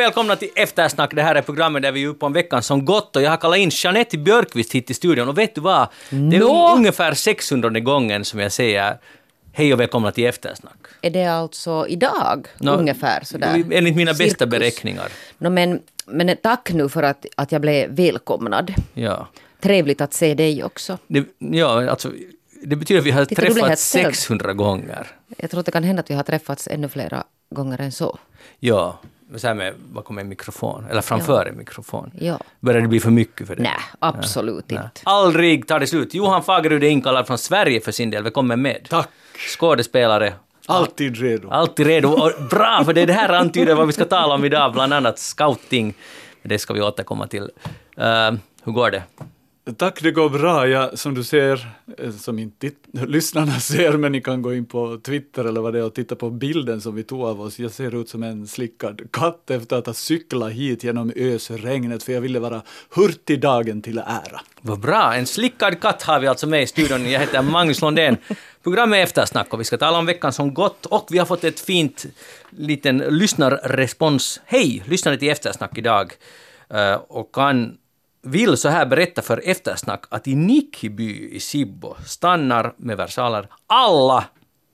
välkomna till Eftersnack. Det här är programmet där vi är uppe om veckan som gått och jag har kallat in Jeanette Björkqvist hit till studion och vet du vad? Det är Nå? ungefär 600 gången som jag säger hej och välkomna till Eftersnack. Är det alltså idag, Nå, ungefär sådär? Enligt mina bästa Cirkus. beräkningar. Nå, men, men tack nu för att, att jag blev välkomnad. Ja. Trevligt att se dig också. Det, ja, alltså, det betyder att vi har Titta, träffats ställd. 600 gånger. Jag tror att det kan hända att vi har träffats ännu flera gånger än så. Ja, så här med bakom en mikrofon, eller framför en mikrofon. Ja. Börjar det bli för mycket för dig? Nej, absolut inte. Aldrig tar det slut. Johan Fagerud är inkallad från Sverige för sin del. Välkommen med. Tack. Skådespelare. Alltid redo. Alltid redo. Och bra, för det, är det här antyder vad vi ska tala om idag, bland annat scouting. Det ska vi återkomma till. Eh, hur går det? Tack, det går bra. Jag, som du ser, eh, som inte lyssnarna ser, men ni kan gå in på Twitter eller vad det är och titta på bilden som vi tog av oss. Jag ser ut som en slickad katt efter att ha cyklat hit genom ösregnet, för jag ville vara hurtig dagen till ära. Vad bra, en slickad katt har vi alltså med i studion. Jag heter Magnus Lundén. Programmet är Eftersnack och vi ska tala om veckan som gått och vi har fått ett fint liten lyssnarrespons. Hej! Lyssnade till Eftersnack idag eh, och kan vill så här berätta för Eftersnack att i Nickby i Sibbo stannar med versaler alla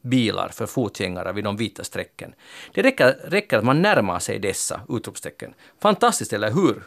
bilar för fotgängare vid de vita strecken. Det räcker, räcker att man närmar sig dessa utropstecken. Fantastiskt, eller hur?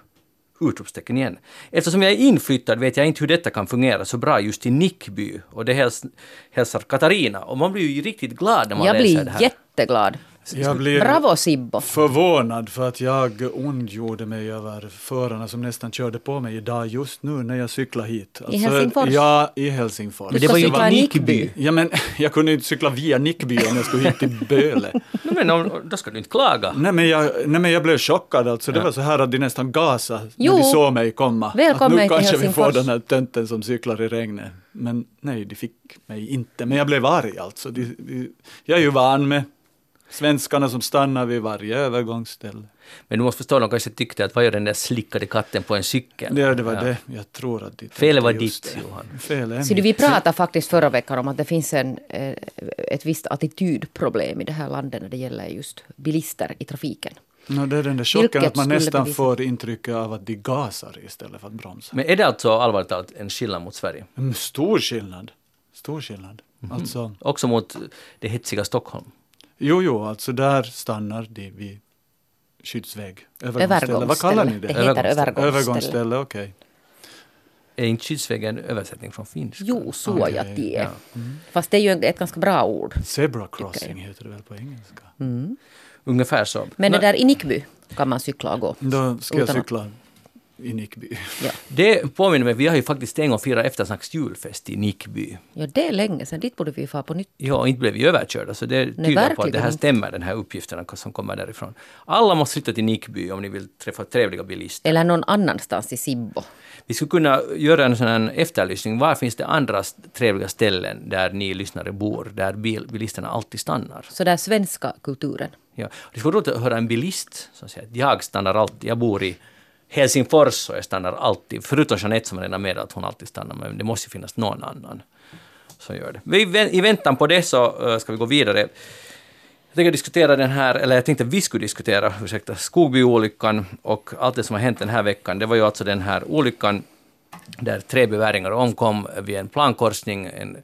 Utropstecken igen. Eftersom jag är inflyttad vet jag inte hur detta kan fungera så bra just i Nickby. Och det häls, hälsar Katarina. Och man blir ju riktigt glad när man Jag läser blir det här. jätteglad. Jag blir Bravo Sibbo! förvånad för att jag ondgjorde mig över förarna som nästan körde på mig idag just nu när jag cyklade hit. Alltså, Helsingfors? Ja, i Helsingfors. Men det var ju inte Nickby. Ja, men jag kunde inte cykla via Nickby om jag skulle hit till Böle. No, men om, då ska du inte klaga. Nej men, jag, nej men jag blev chockad alltså. Det var så här att de nästan gasade Jo. när de såg mig komma. Välkommen att nu kanske vi får den här tönten som cyklar i regnet. Men nej, de fick mig inte. Men jag blev arg alltså. De, de, jag är ju van med svenskarna som stannar vid varje övergångsställe. Men du måste förstå, de kanske tyckte att vad gör den där slickade katten på en cykel? Det, det var Ja. det. Jag tror att de tänkte Felet var ditt, det. Johan. Fel är Så vi pratade faktiskt förra veckan om att det finns en, eh, ett visst attitydproblem i det här landet när det gäller just bilister i trafiken. No, det är den där chocken Vilket att man nästan bevisa- får intrycket av att de gasar istället för att bromsa. Men är det alltså allvarligt talat en skillnad mot Sverige? Mm, Stor skillnad. Stor skillnad. Mhm. Alltså, Också mot det hetsiga Stockholm? Jo, jo, alltså där stannar de vid skyddsväg. Övergångsställe. Vad kallar ni det? Det heter övergångsställe. Övergångsställe, okej. Är inte skyddsvägen en översättning från finska? Jo, så Okej, ja, det är. ja. Fast det är ju ett ganska bra ord. Zebra crossing heter det väl på engelska. Ungefär så. Men det där i Nickby kan man cykla och gå. Då ska jag cykla i Nickby. Ja. Det påminner mig, vi har ju faktiskt en gång firat eftersnacks julfest i Nickby. ja, det är länge sedan. Dit borde vi få på nytt. Ja, inte blev vi överkörda, så det tyder på att det här stämmer, den här uppgifterna som kommer därifrån. Alla måste flytta till Nickby om ni vill träffa trevliga bilister. Eller någon annanstans i Sibbo. Vi skulle kunna göra en sån här efterlysning. Var finns det andra trevliga ställen där ni lyssnare bor, där bil, bilisterna alltid stannar? Så där svenska kulturen. Ja. Det skulle vara roligt att höra en bilist som säger att jag stannar alltid, jag bor i Helsingfors så jag stannar alltid, förutom Jeanette som redan med att hon alltid stannar, men det måste ju finnas någon annan som gör det. Vi, I väntan på det så eh, ska vi gå vidare. Jag tänker diskutera den här, eller jag tänkte att vi skulle diskutera, ursäkta, Skogbyolyckan och allt det som har hänt den här veckan. Det var ju alltså den här olyckan där tre beväringar omkom vid en plankorsning. En,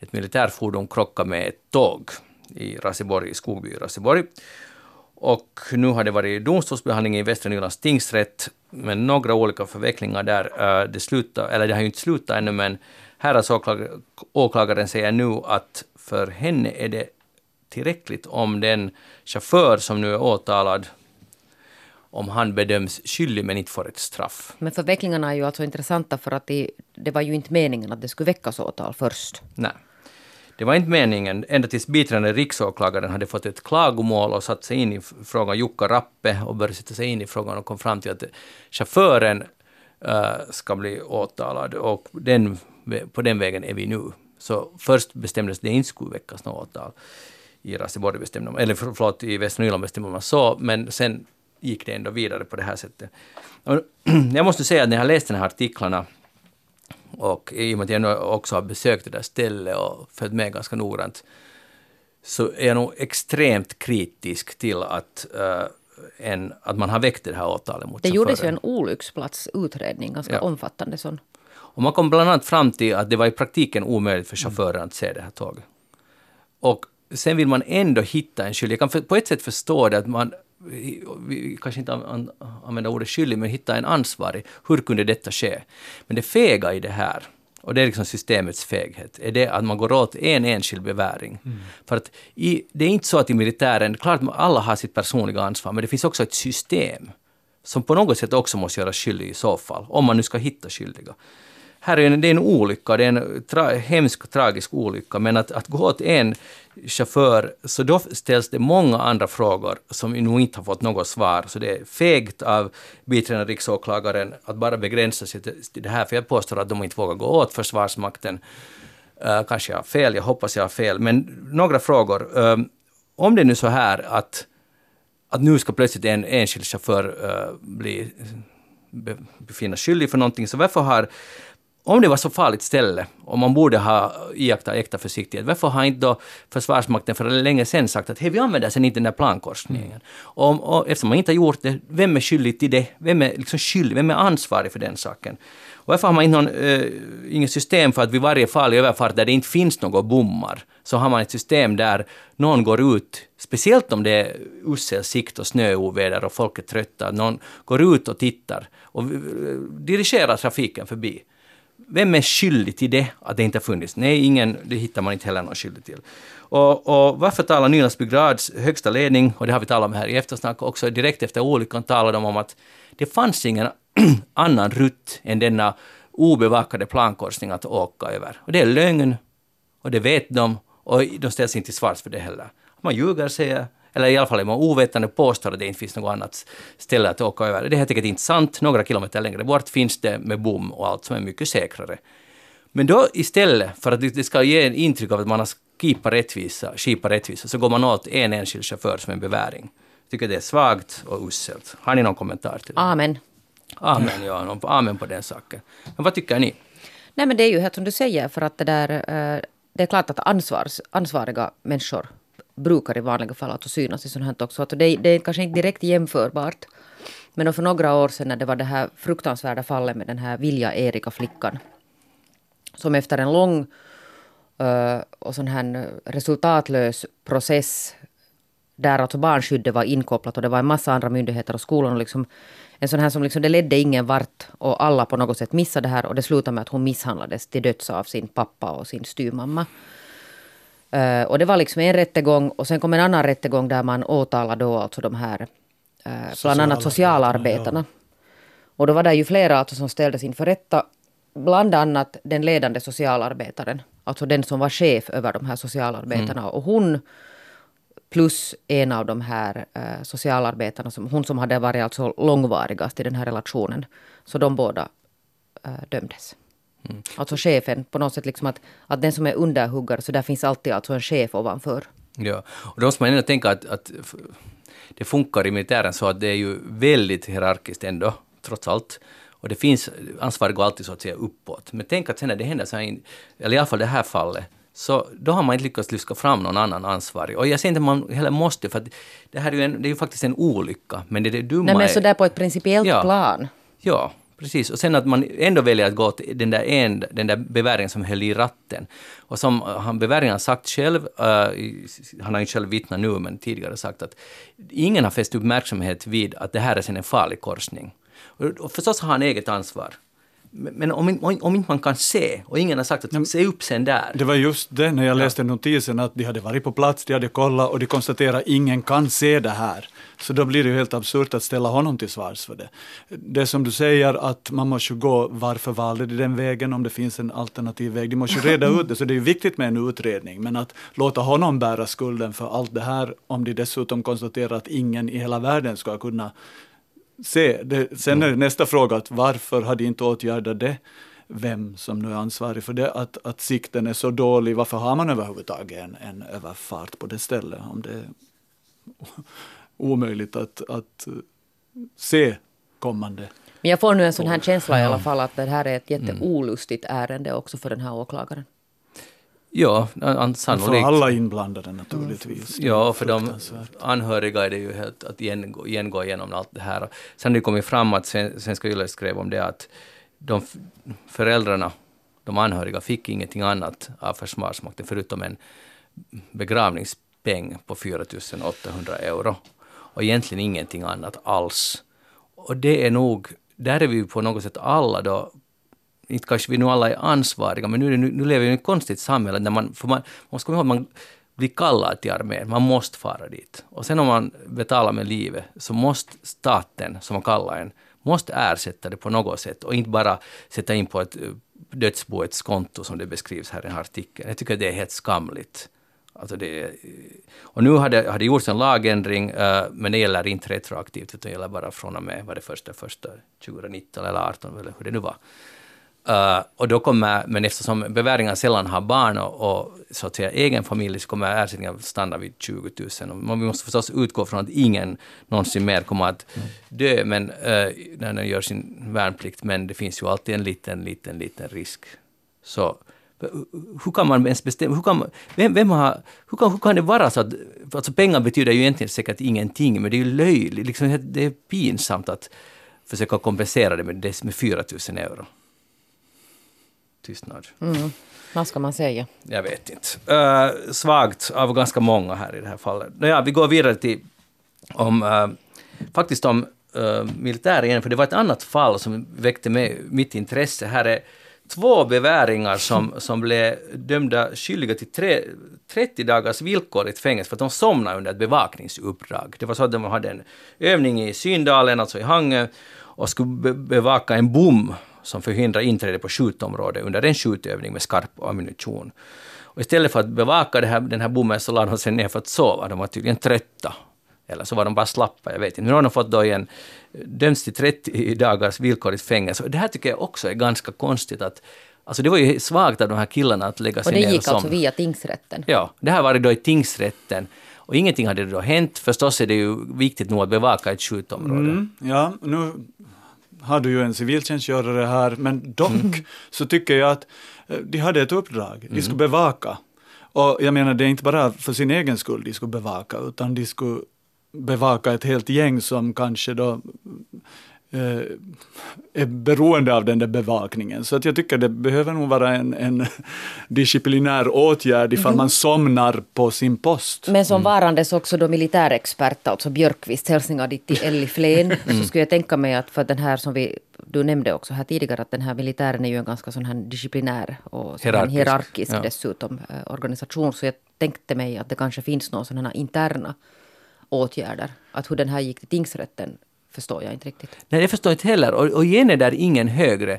ett militärfordon krockade med ett tåg i Raseborg, i Skogby i Raseborg. Och nu har det varit domstolsbehandling i Västra Nylands tingsrätt, men några olika förvecklingar där. Eh, Det, slutar, eller det har ju inte slutat ännu, men häradsåklagaren åklagaren säger nu att för henne är det tillräckligt om den chaufför som nu är åtalad, om han bedöms skyldig men inte får ett straff. Men förvecklingarna är ju alltså intressanta för att det, det var ju inte meningen att det skulle väckas åtal först. Nej. Det var inte meningen, ända tills biträdande riksåklagaren hade fått ett klagomål och satt sig in i frågan, Jukka Rappe, och började sätta sig in i frågan och kom fram till att chauffören äh, ska bli åtalad och den, på den vägen är vi nu. Så först bestämdes det inte skulle väckas något åtal. I Raseborg bestämde man, eller för- förlåt, i Västra Nyland bestämde man så, men sen gick det ändå vidare på det här sättet. Jag måste säga att när jag läste de här artiklarna och i och med att jag nu också har besökt det där stället och följt med ganska noggrant, så är jag nog extremt kritisk till att uh, än att man har väckt det här åtalet mot Det gjordes ju en olycksplatsutredning, ganska Ja. omfattande sån. Och man kom bland annat fram till att det var i praktiken omöjligt för chauffören att se det här tåget. Och sen vill man ändå hitta en skyldig. Jag kan på ett sätt förstå det att man, vi, kanske inte an, an, använder ordet skyldig, men hitta en ansvarig. Hur kunde detta ske? Men det fega i det här, och det är liksom systemets feghet, är det att man går åt en enskild beväring. För att i, det är inte så att i militären, klart alla har sitt personliga ansvar, men det finns också ett system som på något sätt också måste göras skyldig i så fall, om man nu ska hitta skyldiga. Här är en, det är en olycka, det är en tra, hemsk, tragisk olycka, men att, att gå åt en chaufför, så då ställs det många andra frågor som vi nog inte har fått något svar. Så det är fegt av biträdande riksåklagaren att bara begränsa sig till till det här, för jag påstår att de inte vågar gå åt Försvarsmakten. Uh, kanske jag har fel, jag hoppas jag har fel, men några frågor. Um, om det är nu så här att att nu ska plötsligt en enskild chaufför uh, bli, be, befinnas skyldig för någonting, så varför har om det var så farligt ställe och man borde ha iakttagit äkta försiktighet, varför har inte då Försvarsmakten för länge sedan sagt att hej, vi använder sen inte den där plankorsningen? Och, och eftersom man inte har gjort det, vem är skyldig till det? Vem är liksom skyldig? Vem är ansvarig för den saken? Och varför har man inte någon, äh, inget system för att vid varje farlig överfart där det inte finns några bommar, så har man ett system där någon går ut, speciellt om det är usel sikt och snöoväder och folk är trötta, någon går ut och tittar och eh, dirigerar trafiken förbi. Vem är skyldig till det, att det inte har funnits? Nej, ingen, det hittar man inte heller någon skyldig till. Och, och varför talar Nylandsby högsta ledning, och det har vi talat om här i eftersnack också, direkt efter olyckan talade de om att det fanns ingen annan rutt än denna obevakade plankorsning att åka över. Och det är lögn, och det vet de, och de ställs inte till svars för det heller. Man ljuger, säger eller i alla fall är man ovetande och påstår att det inte finns något annat ställe att åka över. Det är helt enkelt inte sant. Några kilometer längre bort finns det med bom och allt som är mycket säkrare. Men då istället för att det ska ge en intryck av att man har skipat rättvisa, skipat rättvisa, så går man åt en enskild chaufför som en beväring. Jag tycker det är svagt och uselt. Har ni någon kommentar till det? Amen. Amen, ja. Amen på den saken. Men vad tycker ni? Nej men det är ju helt som du säger för att det där eh, det är klart att ansvars, ansvariga människor brukar i vanliga fall att synas i sånt här också. Att det, det är kanske inte direkt jämförbart. Men för några år sedan när det var det här fruktansvärda fallet med den här Vilja Erika flickan. Som efter en lång uh, och sån här resultatlös process där alltså barnskyddet var inkopplat och det var en massa andra myndigheter och skolan och liksom en sån här som liksom, det ledde ingen vart och alla på något sätt missade det här och det slutade med att hon misshandlades till döds av sin pappa och sin styvmamma. Eh, och det var liksom en rättegång och sen kom en annan rättegång där man åtalade då alltså de här eh, bland annat socialarbetarna. Och då var det ju flera alltså som ställdes inför rätta. Bland annat den ledande socialarbetaren. Alltså den som var chef över de här socialarbetarna. Och hon plus en av de här eh, socialarbetarna, som, hon som hade varit alltså långvarigast i den här relationen. Så de båda eh, dömdes. Alltså chefen, på något sätt liksom att, att den som är underhuggare, så där finns alltid alltså en chef ovanför. Ja, och då måste man ändå tänka att, att det funkar i militären så att det är ju väldigt hierarkiskt ändå, trots allt. Och det finns, ansvaret går alltid så att säga uppåt. Men tänk att sen när det händer så här, eller i alla fall det här fallet, så då har man inte lyckats lyfta fram någon annan ansvarig. Och jag säger inte att man heller måste, för att det här är ju, en, det är ju faktiskt en olycka. Men det, det dumma Nej men är... sådär på ett principiellt Ja. plan. Ja, precis. Och sen att man ändå väljer att gå till den där, en, den där beväringen som höll i ratten. Och som eh, han beväringen har sagt själv, uh, han har inte själv vittnat nu, men tidigare sagt att ingen har fäst uppmärksamhet vid att det här är sen en farlig korsning. Och, och förstås har han eget ansvar. Men, om, om, om inte man kan se, och ingen har sagt att se upp sen där. Det var just det när jag läste notisen att de hade varit på plats, de hade kollat och de konstaterade att ingen kan se det här. Så då blir det ju helt absurt att ställa honom till svars för det. Det som du säger att man måste gå, varför valde de den vägen om det finns en alternativ väg? De måste ju reda ut det, så det är ju viktigt med en utredning. Men att låta honom bära skulden för allt det här, om de dessutom konstaterar att ingen i hela världen ska kunna se. Det, sen är det nästa fråga, att varför har de inte åtgärdat det? Vem som nu är ansvarig för det, att, att sikten är så dålig, varför har man överhuvudtaget en, en överfart på det stället? Om det är omöjligt att, att se kommande. Men jag får nu en sån här känsla i alla fall att det här är ett jätteolustigt ärende också för den här åklagaren. Ja, an- För sannolikt. alla inblandade naturligtvis. Ja, för de anhöriga är det ju helt att igen, igen gå igenom allt det här. Sen har det kommit fram att Sven- Svenska Yle skrev om det att de föräldrarna, de anhöriga, fick ingenting annat av Försvarsmakten förutom en begravningspeng på 4 800 euro. Och egentligen ingenting annat alls. Och det är nog, där är vi på något sätt alla då inte kanske vi nu alla är ansvariga, men nu, nu, nu lever vi i ett konstigt samhälle där man, för man, man måste komma ihåg att man blir kallad till armén, man måste fara dit. Och sen om man betalar med livet så måste staten, som man kallar en, måste ersätta det på något sätt och inte bara sätta in på ett eh, dödsboets konto som det beskrivs här i den här artikeln. Jag tycker det är helt skamligt. Alltså det, eh, och nu har det, har det gjorts en lagändring, eh, men det gäller inte retroaktivt, utan det gäller bara från och med, vad det första, första 2019 eller 2018 eller hur det nu var. Uh, och då kommer, men eftersom beväringar sällan har barn och, och så att säga egen familj så kommer ersättningen stanna vid 20 000. Och man, vi måste förstås utgå från att ingen någonsin mer kommer att dö men, uh, när den gör sin värnplikt, men det finns ju alltid en liten, liten, liten risk. Så hur kan man ens bestämma, hur kan, man, vem, vem har, hur, kan, hur kan det vara så att, alltså pengar betyder ju egentligen säkert ingenting, men det är ju löjligt, liksom, det är pinsamt att försöka kompensera det med, det med 4 000 euro. Tystnad. Mm. Vad ska man säga? Jag vet inte. Uh, svagt av ganska många här i det här fallet. Nåja, vi går vidare till om, uh, faktiskt om uh, militär igen, för det var ett annat fall som väckte mig, mitt intresse. Här är två beväringar som, som blev dömda skyldiga till tre, 30 dagars villkorligt fängelse för att de somnade under ett bevakningsuppdrag. Det var så att de hade en övning i Syndalen, alltså i Hangö, och skulle be bevaka en bom som förhindrar inträde på skjutområdet under en skjutövning med skarp ammunition. Och istället för att bevaka det här, den här bommen så lade de sig ner för att sova. De var tydligen trötta. Eller så var de bara slappa, jag vet inte. Nu har de fått då igen, dömts till 30 dagars villkorligt fängelse. Det här tycker jag också är ganska konstigt att Alltså det var ju svagt av de här killarna att lägga Och sig det ner gick och alltså somna. via tingsrätten. Ja, det här var det då i tingsrätten. Och ingenting hade då hänt. Förstås är det ju viktigt nog att bevaka ett skjutområde. Mm, ja, nu har du ju en civiltjänstgörare här, men dock så tycker jag att eh, de hade ett uppdrag, de skulle bevaka. Och jag menar, det är inte bara för sin egen skull de skulle bevaka, utan de skulle bevaka ett helt gäng som kanske då är beroende av den där bevakningen. Så att jag tycker det behöver nog vara en, en disciplinär åtgärd ifall man somnar på sin post. Men som varandes också då militärexpert, alltså Björkqvist, hälsningar dit till Elli Flen, så skulle jag tänka mig att för den här som vi, du nämnde också här tidigare, att den här militären är ju en ganska sån här disciplinär och Hierarkisk, hierarkisk ja. dessutom eh, organisation, så jag tänkte mig att det kanske finns några sådana interna åtgärder. Att hur den här gick till tingsrätten förstår jag inte riktigt. Nej, jag förstår inte heller. Och, och igen är där ingen högre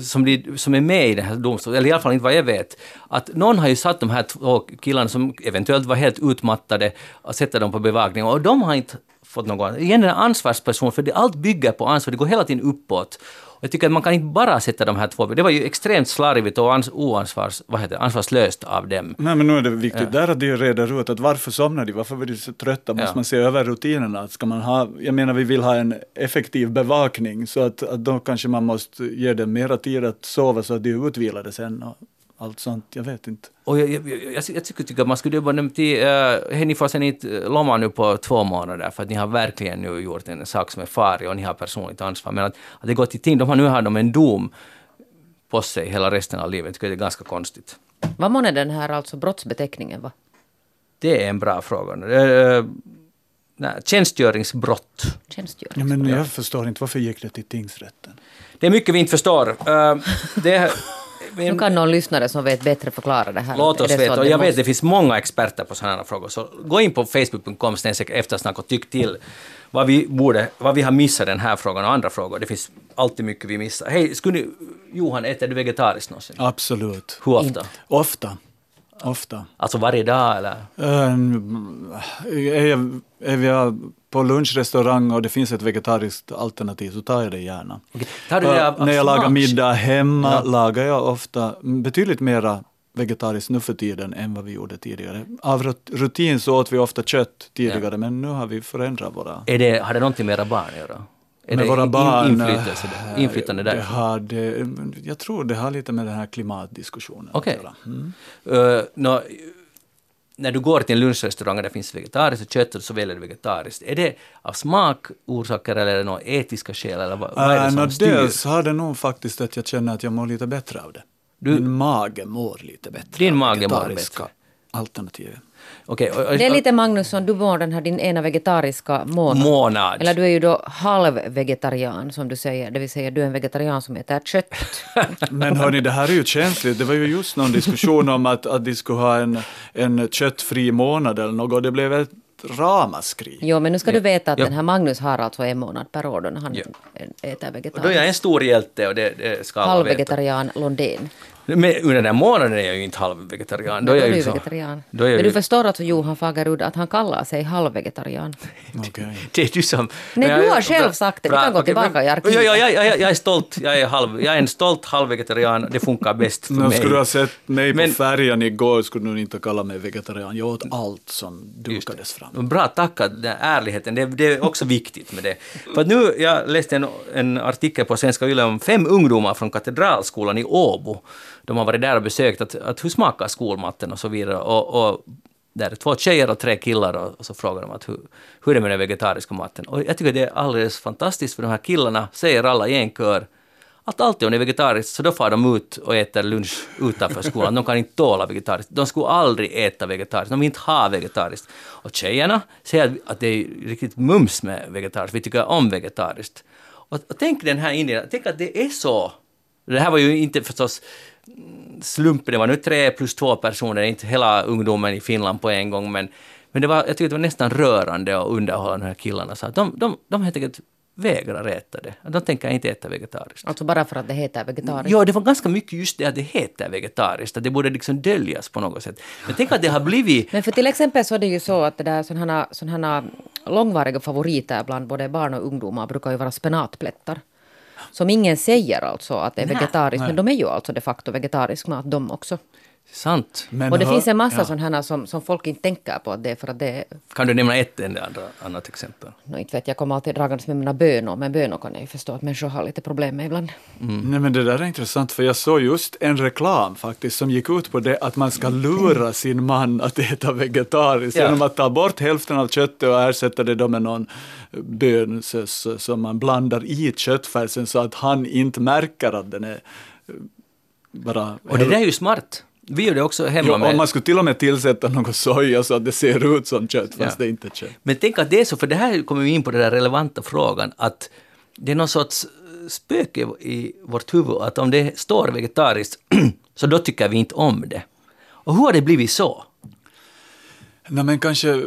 som, blir, som är med i den här domstolen, eller i alla fall inte vad jag vet. Att någon har ju satt de här två killarna som eventuellt var helt utmattade och sätta dem på bevakning och de har inte fått någon... Igen en ansvarsperson, för det, allt bygger på ansvar, det går hela tiden uppåt. Och jag tycker att man kan inte bara sätta de här två... Det var ju extremt slarvigt och ans, oansvars, vad heter det, ansvarslöst av dem. Nej, men nu är det viktigt där att de reder ut att varför somnar de, varför var de så trötta, måste Ja. man se över rutinerna. Ska man ha, jag menar vi vill ha en effektiv bevakning så att, att då kanske man måste ge dem mera tid att sova så att de är utvilade sen allt sånt, jag vet inte. Och jag, jag, jag, jag tycker, tycker att man skulle jobba till... Ni får sen inte eh, lomma nu på två månader för att ni har verkligen nu gjort en sak som är farlig och ni har personligt ansvar. Men att, att det går till ting, de har nu har de en dom på sig hela resten av livet. Jag tycker det är ganska konstigt. Vad månne den här alltså brottsbeteckningen var? Det är en bra fråga. Uh, nej, tjänstgöringsbrott. Tjänstgöring. Ja, men jag förstår inte, varför gick det till tingsrätten? Det är mycket vi inte förstår. Uh, det, Nu kan någon lyssnare som vet bättre förklara det här. Låt oss veta. Och jag vet måste- det finns många experter på sådana här frågor. Så gå in på facebook.com eftersnack och tyck till vad vi, borde, vad vi har missat den här frågan och andra frågor. Det finns alltid mycket vi missar. Hej, skulle ni, Johan, äter du vegetariskt någonsin? Absolut. Hur ofta? Ofta. Ofta. Alltså varje dag eller? Um, är, jag, är vi på lunchrestaurang och det finns ett vegetariskt alternativ så tar jag det gärna. Okej. Tar du det Uh, när jag lagar middag hemma Ja. lagar jag ofta betydligt mera vegetariskt nu för tiden än vad vi gjorde tidigare. Av rut- rutin så åt vi ofta kött tidigare men nu har vi förändrat våra... Är det, har det någonting med era barn att göra? Är med det våra barn. där? eh, inflytande det där? det, jag tror det har lite med den här klimatdiskussionen Okej. att göra. Mm. Uh, nå, när du går till en lunchrestaurang och det finns vegetariskt kött så väljer du vegetariskt, är det av smakorsaker eller är det några etiska skäl eller vad, vad är det styr? dels har det nog faktiskt att jag känner att jag mår lite bättre av det. Du- Min mage mår lite bättre. Din mage mår bättre. Alternativet. Okej, och- och- Det är lite Magnus som du mår den här din ena vegetariska månad. Månad. Eller du är ju då halvvegetarian som du säger, det vill säga du är en vegetarian som äter kött. Men hörni, det här är ju känsligt. Det var ju just någon diskussion om att, att de skulle ha en, en köttfri månad eller något. Det blev ett ramaskri. Jo, men nu ska du veta att Ja. den här Magnus har alltså en månad per år då när han Ja. äter och då är jag vegetariskt. en stor hjälte och det, det ska alla veta. Halvvegetarian Londén. Men under den här månaden är jag ju inte halvvegetarian. Då är jag du ju så, vegetarian. då är jag Men du ju, förstår alltså Johan Fagerud att han kallar sig halvvegetarian. Okej. det är du som... Nej, Men du jag- har själv sagt det. Vi kan gå tillbaka men- i arkivet. Ja, ja, ja, ja, jag är stolt. Jag är, halv, jag är en stolt halvvegetarian. Det funkar bäst för mig. skulle du ha sett mig Men- på färjan igår skulle du inte kalla mig vegetarian. Jag åt allt som dukades fram. Bra tackat, den ärligheten, det, det är också viktigt med det. För nu, jag läste en, en artikel på Svenska Yle om fem ungdomar från Katedralskolan i Åbo. De har varit där och besökt att, att hur smakar skolmaten och så vidare. Och, och där är två tjejer och tre killar och, och så frågar de att hur, hur är det med den vegetariska maten. Och jag tycker det är alldeles fantastiskt för de här killarna säger alla i en kör att alltid om det är vegetariskt så då far de ut och äter lunch utanför skolan. De kan inte tåla vegetariskt. De skulle aldrig äta vegetariskt. De vill inte ha vegetariskt. Och tjejerna säger att- att det är riktigt mums med vegetariskt. Vi tycker om vegetariskt. Och, och tänk den här Indien, tänk att det är så. Det här var ju inte förstås slumpen, det var nu tre plus två personer, inte hela ungdomen i Finland på en gång, men, men det var, jag tycker det var nästan rörande och underhållande de här killarna. Så att de, de, de helt enkelt vägrar äta det. De tänker inte äta vegetariskt. Alltså bara för att det heter vegetariskt. Ja, det var ganska mycket just det att det heter vegetariskt, att det borde liksom döljas på något sätt. Men tänk att det har blivit... Men för till exempel så är det ju så att det där sådana, sådana långvariga favoriter bland både barn och ungdomar brukar ju vara spenatplättar. Som ingen säger alltså att det är vegetariskt, men de är ju alltså de facto vegetarisk mat de också. Sant. Men och det hör- finns en massa ja. sådana här som, som folk inte tänker på att det för att det Kan du nämna ett enda andra, annat exempel? no, inte vet jag, kommer alltid dragandes med mina bönor, men bönor kan jag ju förstå att människor har lite problem med ibland. Nej men det där är intressant för jag såg just en reklam faktiskt som gick ut på det att man ska lura sin man att äta vegetariskt Ja. genom att ta bort hälften av köttet och ersätta det då med någon bön som man blandar i köttfärsen så att han inte märker att den är bara... Och det där är ju smart. Vi gör det också hemma Jo, med... om man skulle till och med tillsätta något soja så att det ser ut som kött fast Ja. det är inte kött. Men tänk att det är så, för det här kommer vi in på den där relevanta frågan, att det är någon sorts eh, spöke i vårt huvud, att om det står vegetariskt, så då tycker vi inte om det. Och hur har det blivit så? Nej, men kanske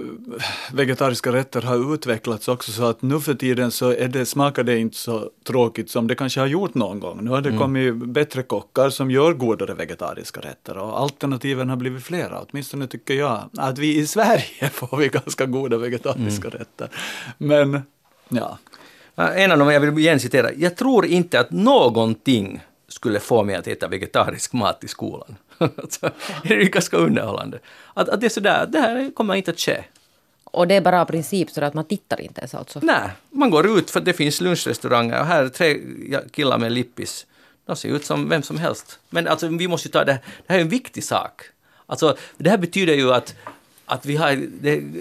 vegetariska rätter har utvecklats också så att nu för tiden så är det, smakar det inte så tråkigt som det kanske har gjort någon gång. Nu har det kommit bättre kockar som gör godare vegetariska rätter och alternativen har blivit flera. Åtminstone tycker jag att vi i Sverige får vi ganska goda vegetariska rätter. Men ja, Ja, En av dem, jag vill igen citera, jag tror inte att någonting skulle få mig att äta vegetarisk mat i skolan. Det är ju ganska underhållande. Att, att det är sådär, det här kommer inte att ske. Och det är bara av princip så att man tittar inte ens alltså. Nej, man går ut för det finns lunchrestauranger och här är tre killar med lippis. De ser ut som vem som helst. Men alltså vi måste ju ta det, det här är en viktig sak. Alltså det här betyder ju att, att vi har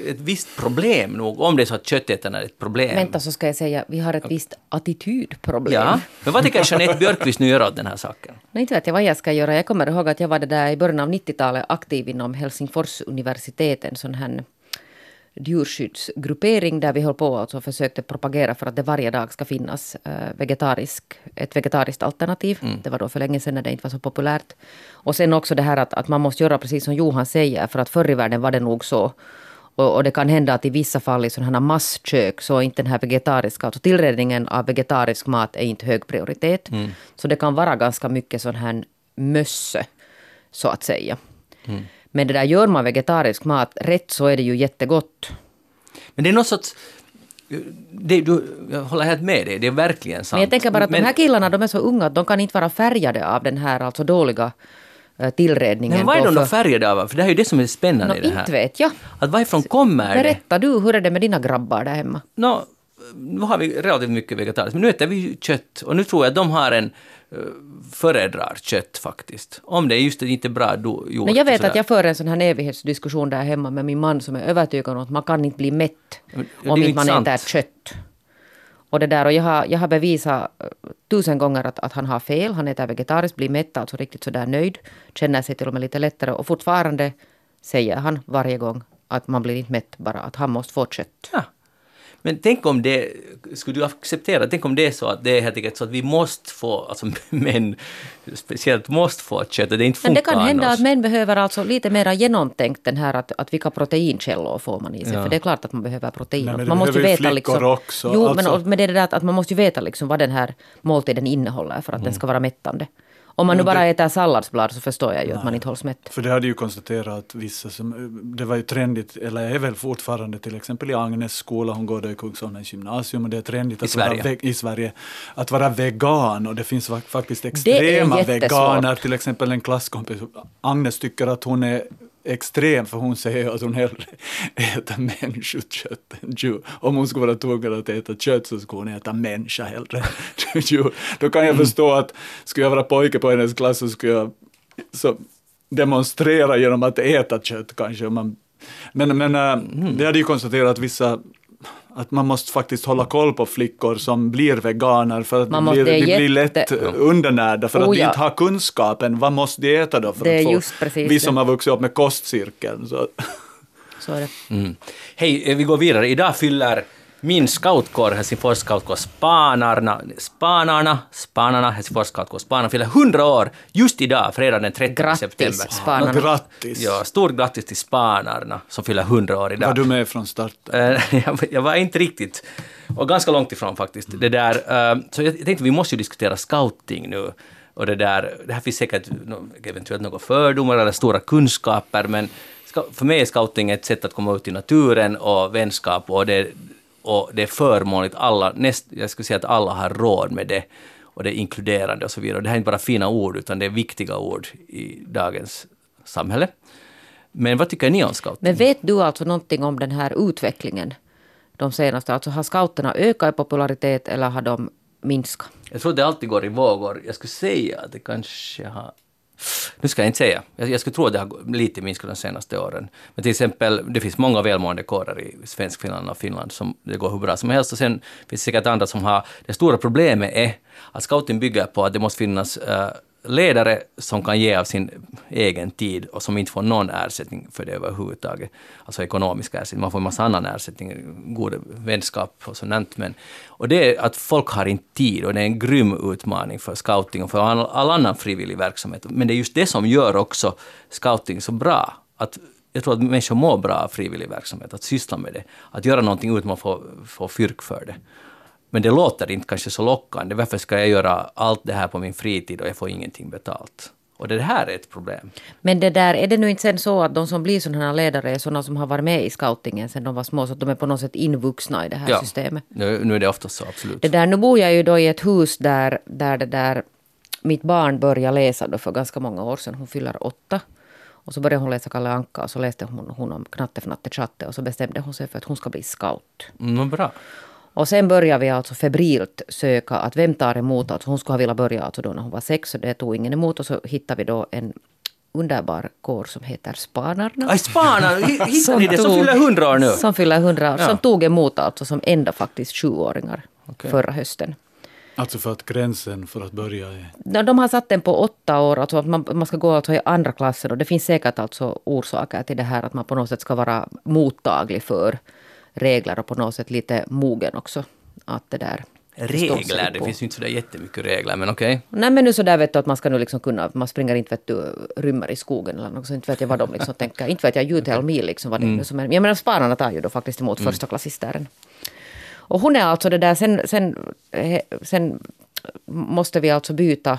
ett visst problem nog, om det är så att köttätarna är ett problem. Vänta så ska jag säga, vi har ett visst attitydproblem. Ja, men vad tänker Jeanette Björkqvist nu göra åt den här saken? Nej, inte vet jag vad jag ska göra. Jag kommer ihåg att jag var det där i början av 90-talet aktiv inom Helsingfors universitet, en sån här djurskyddsgruppering där vi höll på alltså och försökte propagera för att det varje dag ska finnas eh, vegetarisk, ett vegetariskt alternativ. Det var då för länge sedan när det inte var så populärt. Och sen också det här att, att man måste göra precis som Johan säger, för att förr i världen var det nog så. Och, och det kan hända att i vissa fall i sådana här masskök så är inte den här vegetariska, alltså tillredningen av vegetarisk mat är inte hög prioritet. Så det kan vara ganska mycket sån här mösse, så att säga. Men det där gör man vegetarisk mat rätt så är det ju jättegott. Men det är något sorts... Det, du, jag håller helt med dig, det är verkligen sant. Men jag tänker bara att Men- de här killarna de är så unga att de kan inte vara färgade av den här alltså dåliga eh, tillredningen. Men vad är de för- färgade av? För det här är ju det som är spännande Nå, i det här. inte vet jag. Att varifrån kommer det? Berätta du, hur är det med dina grabbar där hemma? Nå, nu har vi relativt mycket vegetariskt, men nu äter vi ju kött och nu tror jag att de har en uh, föredrar kött faktiskt. Om det är just inte bra do, gjort. Men jag vet att jag för en sån här evighetsdiskussion där hemma med min man som är övertygad om att man kan inte bli mätt Men det är om inte man inte äter sant. kött. Och, det där, och jag, har, jag har bevisat eh, tusen gånger att, att han har fel. Han äter vegetariskt, blir mätt, alltså riktigt sådär nöjd. Känner sig till och med lite lättare. Och fortfarande säger han varje gång att man blir inte mätt, bara att han måste få kött. Ja. Men tänk om det, skulle du acceptera, tänk om det är så att det är helt enkelt så att vi måste få, alltså män speciellt måste få kött det inte Men det kan hända annars. att män behöver alltså lite mer genomtänkt den här att, att vilka proteinkällor får man i sig. Ja. För det är klart att man behöver protein. Nej, men man måste ju veta liksom, också. Jo, Alltså- men, men det är det där att, att man måste ju veta liksom vad den här måltiden innehåller för att Mm. den ska vara mättande. Om man nu bara äter salladsblad så förstår jag ju att man inte hålls mätt. För det hade ju konstaterat att vissa som, det var ju trendigt, eller är väl fortfarande till exempel i Agnes skola, hon går då i Kungsholmens gymnasium och det är trendigt I att vara Sverige. ve- i Sverige att vara vegan och det finns fa- faktiskt extrema veganer, till exempel en klasskompis, Agnes tycker att hon är extrem för hon säger att hon hellre äter människokött än djur. Om hon skulle vara tvungen att äta kött så skulle hon äta människa hellre än djur. Då kan jag förstå att skulle jag vara pojke på hennes klass så skulle jag så demonstrera genom att äta kött kanske. Man, men men äh, det hade ju konstaterat att vissa att man måste faktiskt hålla koll på flickor som blir veganer för att Man de blir, de blir jätte- lätt undernärda för att Oh, de ja. inte har kunskapen. Vad måste de äta då för Det att få, just precis vi det. som har vuxit upp med kostcirkeln. Så. Så är det. Mm. Hej, eh, vi går vidare. Idag fyller min scoutkår, Helsingfors scoutkår, Spanarna, Spanarna, Spanarna, Helsingfors scoutkår, Spanarna fyller 100 år just idag, fredag den 30 Grattis september. spanarna. Grattis! Ja, stort grattis till Spanarna som fyller 100 år idag. Var du med från starten? Eh, jag, var inte riktigt, och ganska långt ifrån faktiskt. Det där, eh, så jag tänkte vi måste ju diskutera scouting nu. Och det där, det här finns säkert eventuellt några fördomar eller stora kunskaper, men för mig är scouting ett sätt att komma ut i naturen och vänskap och det, och det är förmånligt. Alla, näst, jag skulle säga att alla har råd med det och det är inkluderande och så vidare. Och det här är inte bara fina ord, utan det är viktiga ord i dagens samhälle. Men vad tycker ni om scouting? Men vet du alltså någonting om den här utvecklingen? De senaste, alltså har scouterna ökat i popularitet eller har de minskat? Jag tror att det alltid går i vågor. Jag skulle säga att det kanske har... Nu ska jag inte säga. Jag, jag skulle tro att det har lite minskat de senaste åren. Men till exempel, det finns många välmående kårer i Svenskfinland och Finland som det går hur bra som helst. Och sen finns det säkert andra som har... Det stora problemet är att scouting bygger på att det måste finnas uh, ledare som kan ge av sin egen tid och som inte får någon ersättning för det överhuvudtaget. Alltså ekonomisk ersättning. Man får en massa annan ersättning, god vänskap och sånt. Men, och det är att folk har inte tid och det är en grym utmaning för scouting och för all, all annan frivillig verksamhet. Men det är just det som gör också scouting så bra. Att jag tror att människor mår bra av frivillig verksamhet, att syssla med det. Att göra någonting utan att man får, får fyrk för det. Men det låter inte kanske så lockande. Varför ska jag göra allt det här på min fritid och jag får ingenting betalt? Och det här är ett problem. Men det där, är det nu inte sen så att de som blir sådana här ledare är sådana som har varit med i scoutingen sen de var små, så att de är på något sätt invuxna i det här systemet? Nu, nu är det oftast så, absolut. Det där, nu bor jag ju då i ett hus där, där det där, mitt barn började läsa då för ganska många år sedan. Hon fyller åtta. Och så började hon läsa Kalle Anka och så läste hon, hon om Knatte Fnatte Chatte och så bestämde hon sig för att hon ska bli scout. Mm, bra. Och sen började vi alltså febrilt söka att vem tar emot. Alltså hon skulle ha velat börja alltså då när hon var sex och det tog ingen emot. Och så hittade vi då en underbar kår som heter Spanarna. Aj, Spanarna! Hi- Hittar ni det? Som fyller hundra år nu? Som fyller 100 år. Ja. Som tog emot alltså som enda faktiskt sjuåringar Okej. förra hösten. Alltså för att gränsen för att börja är... De har satt den på åtta år, alltså att man, man ska gå alltså i andra klassen och det finns säkert alltså orsaker till det här att man på något sätt ska vara mottaglig för regler och på något sätt lite mogen också. Att det där Regler? Det finns ju inte sådär jättemycket regler, men okej. Nej men nu så där vet du att man ska nu liksom kunna, man springer inte vet du, rymmer i skogen eller något så inte vet jag vad de liksom tänker. Inte vet jag me liksom vad det är nu som är. Jag menar spanarna tar ju då faktiskt emot första klassisteren. Och hon är alltså det där, sen, sen, eh, sen måste vi alltså byta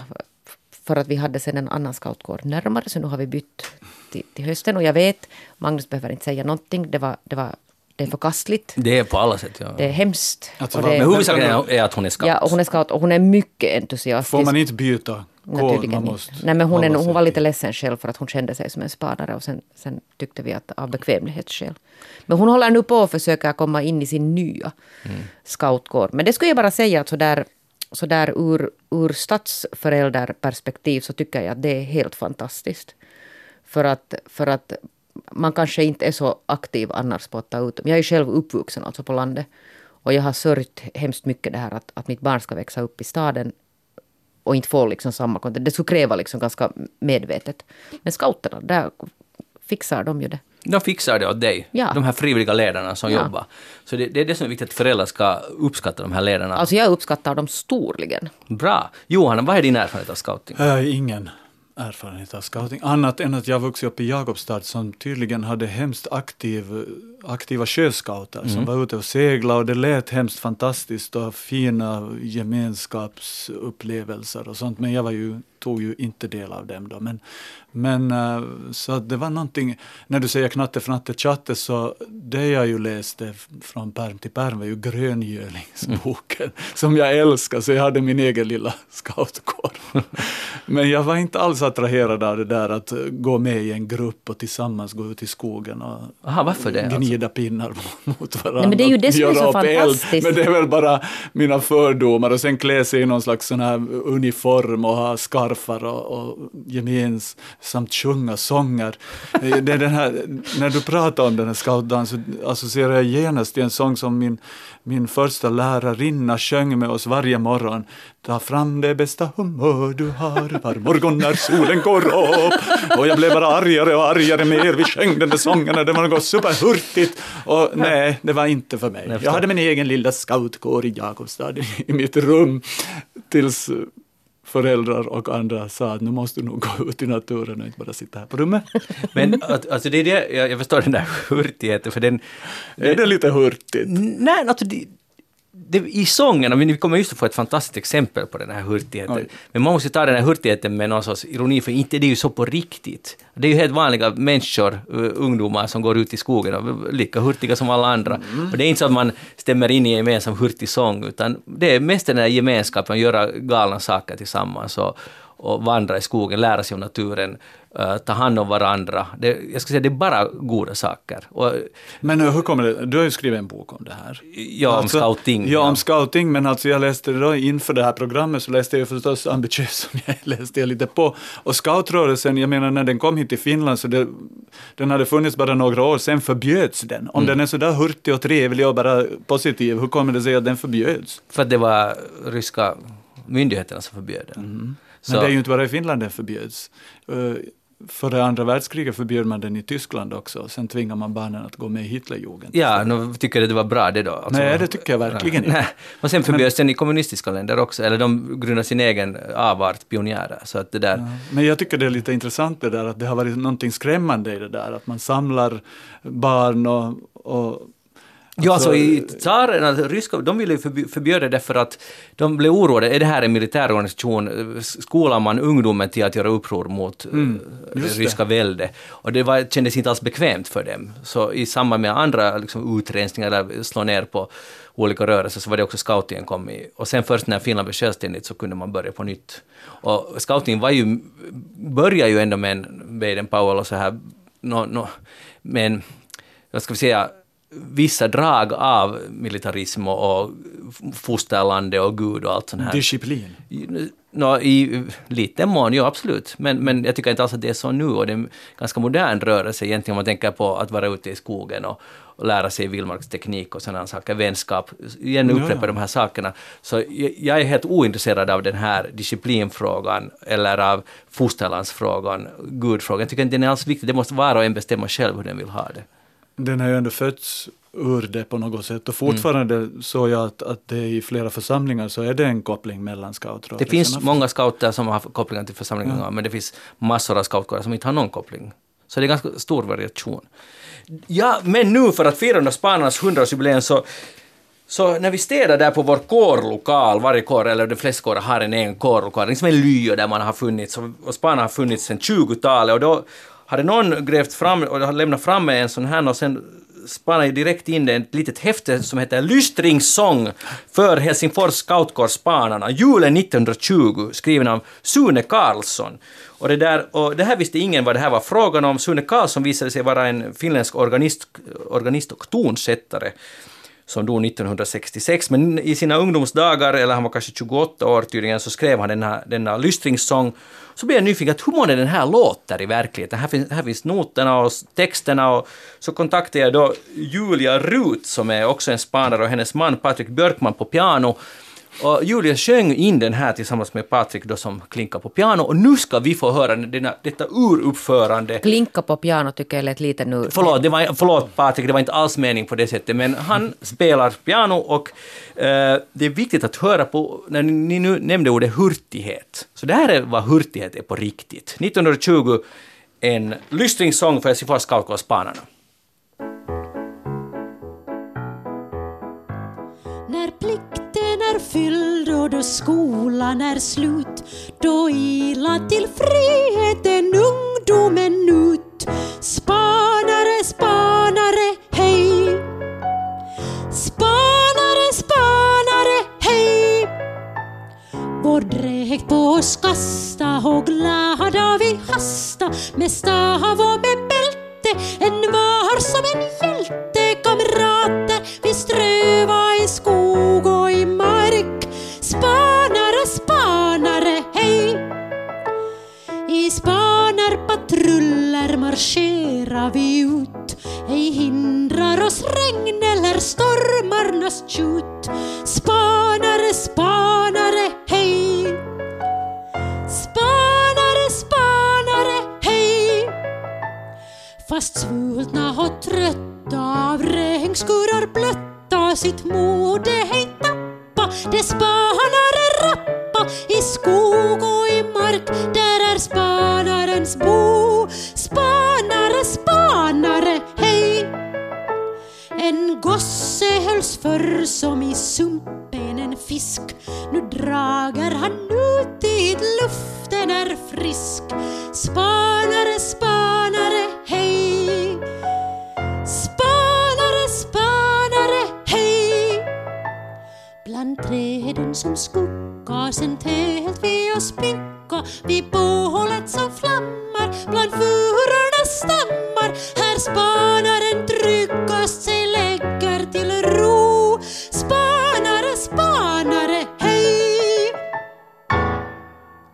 för att vi hade sen en annan scoutkår närmare så nu har vi bytt till, till hösten och jag vet, Magnus behöver inte säga någonting, det var, det var det är förkastligt, Det är på alla sätt, ja. det är hemskt. Alltså, det, Men huvudsaken är, att hon är scout. ja, och hon är scout och hon är mycket entusiastisk. Får man inte byta kod man måste Nej, men hon, är, hon var lite ledsen själv för att hon kände sig som en spanare och sen, sen tyckte vi att av bekvämlighetsskäl. Men hon håller nu på att försöka komma in i sin nya scoutkår. Men det skulle jag bara säga att sådär, sådär ur, ur stadsförälderperspektiv så tycker jag att det är helt fantastiskt. För att, för att man kanske inte är så aktiv annars på att ta ut. Jag är själv uppvuxen alltså på landet. Och jag har sörjt hemskt mycket det här att, att mitt barn ska växa upp i staden och inte få liksom samma kontakt. Det skulle kräva liksom ganska medvetet. Men scouterna, där fixar de ju det. De fixar det åt dig, Ja. de här frivilliga ledarna som Ja. jobbar. Så det, det är det som är viktigt, att föräldrar ska uppskatta de här ledarna. Alltså jag uppskattar dem storligen. Bra! Johanna, vad är din erfarenhet av scouting? Äh, ingen erfarenhet av scouting, annat än att jag vuxit upp i Jakobstad som tydligen hade hemskt aktiv, eh, aktiva sjöscouter som var ute och seglade och det lät hemskt fantastiskt och fina gemenskapsupplevelser och sånt, men jag var ju, tog ju inte del av dem då. Men, men äh, så det var någonting, när du säger knatte fnatte chatte så det jag ju läste från perm till perm var ju Gröngölingsboken som jag älskar, så jag hade min egen lilla scoutkår. Men jag var inte alls attraherad av det där att gå med i en grupp och tillsammans gå ut i skogen och Aha, varför det? Alltså? Gnida pinnar mot varandra. Nej, men det är ju det som är så upp eld. fantastiskt. Men det är väl bara mina fördomar och sen klä sig i någon slags sån här uniform och ha skarfar och, och gemensamt sjunga sånger. Det är den här, när du pratar om den här scoutdansen så associerar jag genast till en sång som min, min första lärarinna sjöng med oss varje morgon. Ta fram det bästa humör du har var morgon när solen går upp. Och jag blev bara argare och argare med er. Vi sjöng den där sången och det var något superhurtigt. Och nej, det var inte för mig. Jag hade min egen lilla scoutkår i Jakobstad i mitt rum tills föräldrar och andra sa att nu måste du nog gå ut i naturen och inte bara sitta här på rummet. Men alltså det är det, jag, jag förstår den där hurtigheten, för den... Är det lite hurtigt? Nej, alltså det, det, i sången, och vi kommer just att få ett fantastiskt exempel på den här hurtigheten. Oj. Men man måste ta den här hurtigheten med någon sorts ironi, för inte det är ju så på riktigt. Det är ju helt vanliga människor, uh, ungdomar, som går ut i skogen och är lika hurtiga som alla andra. Och det är inte så att man stämmer in i en gemensam hurtig sång, utan det är mest den här gemenskapen, göra galna saker tillsammans och, och vandra i skogen, lära sig om naturen, uh, ta hand om varandra. Det, jag ska säga, det är bara goda saker. Och, Men hur kommer det, du har ju skrivit en bok om det här. ja, om scouting. Ja, om scouting, men alltså jag läste då inför det här programmet så läste jag förstås ambitiöst som jag läste lite på. Och scoutrörelsen, jag menar när den kom hit till Finland så det, den hade funnits bara några år, sen förbjöds den. Om den är så där hurtig och trevlig och bara positiv, hur kommer det sig att den förbjöds? För att det var ryska myndigheterna som förbjöd den. Men Så- det är ju inte bara i Finland den förbjöds. Uh, Före andra världskriget förbjöd man den i Tyskland också, sen tvingar man barnen att gå med i Hitlerjugend. Ja, nu tycker jag det var bra det då. Alltså, Nej, det tycker jag verkligen inte. Nej. Och sen förbjöds den i kommunistiska länder också, eller de grundade sin egen avart, pionjärer. Så att det där... Men jag tycker det är lite intressant det där att det har varit någonting skrämmande i det där att man samlar barn och, och Ja, alltså, alltså i tsarerna, ryska, de ville ju förbjuda det för att de blev oroade. Är det här en militärorganisation? Skolar man ungdomen till att göra uppror mot mm, just ryska välde? Och det var, kändes inte alls bekvämt för dem. Så i samband med andra liksom, utrensningar eller slå ner på olika rörelser så var det också scoutingen kom i. Och sen först när Finland blev självständigt så kunde man börja på nytt. Och scoutingen var ju, började ju ändå med en Baden Powell och så här, no, no, men vad ska vi säga, vissa drag av militarism och, fosterlandet och Gud och allt sånt här. disciplin. Nå, I liten mån, ja absolut. Men, men jag tycker inte alls att det är så nu och det är en ganska modern rörelse egentligen om man tänker på att vara ute i skogen och, och lära sig vildmarksteknik och sådana saker, vänskap, igen upprepa ja. de här sakerna. Så jag, jag är helt ointresserad av den här disciplinfrågan eller av fosterlandsfrågan, gudfrågan. Jag tycker inte den är alls viktig, det måste var och en bestämma själv hur den vill ha det. Den har ju ändå fötts ur det på något sätt. Och fortfarande såg jag att, att det i flera församlingar så är det en koppling mellan scoutrörelsen Det finns många scouter som har kopplingar till församlingarna, men det finns massor av scoutkårer som inte har någon koppling. Så det är ganska stor variation. Ja, men nu för att fira spanarnas 100-årsjubileum så så när vi städar där på vår kårlokal, varje kår, eller de flesta kårer har en egen kårlokal, liksom en lya där man har funnits, och spanarna har funnits sedan 20-talet, och då hade någon grävt fram och lämnat fram en sån här och sen spanade jag direkt in det ett litet häfte som heter Lystringssång för Helsingfors scoutkårsspanarna, julen 1920, skriven av Sune Karlsson. Och det, där, och det här visste ingen vad det här var frågan om. Sune Karlsson visade sig vara en finländsk organist, organist och tonsättare som dog 1966. Men i sina ungdomsdagar, eller han var kanske 28 år tydligen, så skrev han denna, denna lystringssång. Så blev jag nyfiken, hur många den här låter i verkligheten? Här finns, här finns noterna och texterna och så kontaktade jag då Julia Rut som är också en spanare och hennes man Patrik Björkman på piano och Julia sjöng in den här tillsammans med Patrik då som klinkar på piano och nu ska vi få höra denna, detta uruppförande. Klinka på piano tycker jag lät lite nu. Förlåt, det var, förlåt Patrik, det var inte alls mening på det sättet, men han spelar piano och eh, det är viktigt att höra på, när ni, nu nämnde ordet hurtighet, så det här är vad hurtighet är på riktigt. 1920 en lystringssång för Helsingfors fylld och då skolan är slut då ila till friheten ungdomen ut Spanare, spanare, hej! Spanare, spanare, hej! Vår dräkt på oss kasta och glada vi hasta. Med stav och med bälte en var som en hjälte. Kamrater vi ströva i skog i spanarpatruller marscherar vi ut. Ej hindrar oss regn eller stormarnas tjut. Spanare, spanare, hej. Spanare, spanare, hej. Fast svultna och trötta av regnskurar blötta sitt mode hej tappa det spanare rappa i skog och i mark. Där är spanarens bo. Spanare, spanare, hej. En gosse hölls förr som i sumpen en fisk. Nu drager han ut dit luften är frisk. Spanare, sen tält vi oss spinka Vid bålet som flammar bland furornas stammar Här spanaren tryggast sig lägger till ro Spanare, spanare, hej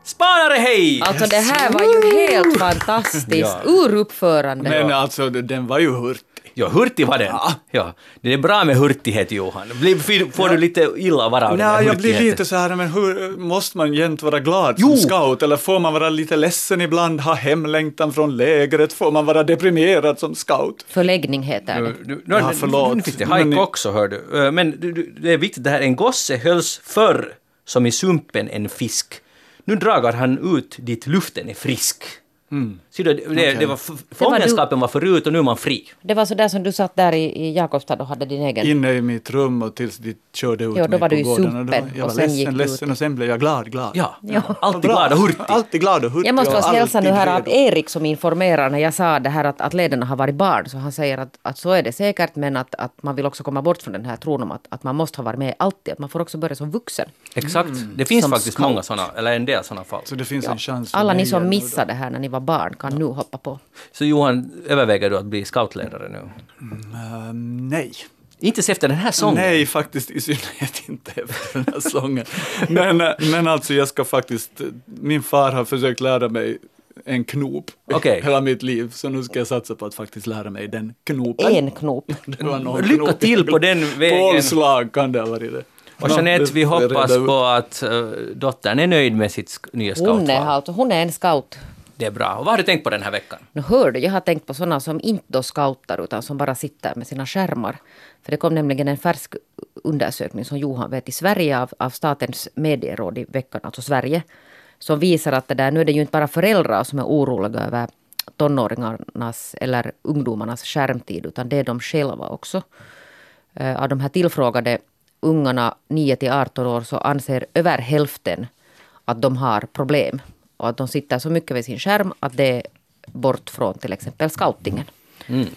Spanare hej! Alltså det här var ju helt fantastiskt. Uruppförande. Men alltså, den var ju hurtig. Ja, hurtig var den. Ja. Det är bra med hurtighet, Johan. Blir, får du lite illa vara av Nej, jag blir lite så här, men hur, måste man jämt vara glad Jo. som scout? Eller får man vara lite ledsen ibland, ha hemlängtan från lägret? Får man vara deprimerad som scout? Förläggning heter det. Du, du, Ja, nu- förlåt. Nu finns det hajk också, hör du. Eh, Men du, det är viktigt, det här, en gosse hölls förr som i sumpen en fisk. Nu dragar han ut dit luften är frisk. Ser du, det, det, det var, fångenskapen var förut och nu är man fri. Det var så där som du satt där i, i Jakobstad och hade din egen. Inne i mitt rum och tills de körde ut Ja, då mig var på du i gården. sumpen då- Jag och var ledsen, ledsen ut. och sen blev jag glad, glad. Ja, Ja. alltid glad och hurtig. Alltid glad och hurtig. Jag måste och också hälsa nu här att redo. Erik som informerar när jag sa det här att, att ledarna har varit barn, så han säger att, att så är det säkert, men att, att man vill också komma bort från den här tron om att, att man måste ha varit med alltid, att man får också börja som vuxen. Exakt. Det finns Som faktiskt scout. många sådana, eller en del sådana fall. Så det finns en chans Alla ni som missade det här när ni var barn kan nu hoppa på. Så Johan, överväger du att bli scoutledare nu? Uh, nej. Inte efter den här sången? Nej, faktiskt i synnerhet inte efter den här sången. men, eh, men alltså jag ska faktiskt, eh, min far har försökt lära mig en knop Okej. hela mitt liv, så nu ska jag satsa på att faktiskt lära mig den knopen. En knop. Lycka knop. till på den vägen. Påslag kan det ha varit det. Och Jeanette, vi hoppas på att uh, dottern är nöjd med sitt nya Hon är, scoutval. alltså, hon är en scout. Det är bra. Och vad har du tänkt på den här veckan? Nu hör du, jag har tänkt på sådana som inte då scoutar utan som bara sitter med sina skärmar. För det kom nämligen en färsk undersökning som Johan vet i Sverige av, av Statens medieråd i veckan, alltså Sverige. Som visar att det där, nu är det ju inte bara föräldrar som är oroliga över tonåringarnas eller ungdomarnas skärmtid utan det är de själva också. Eh, av de här tillfrågade ungarna 9 till 18 år så anser över hälften att de har problem. Och att de sitter så mycket vid sin skärm att det är bort från till exempel scoutingen.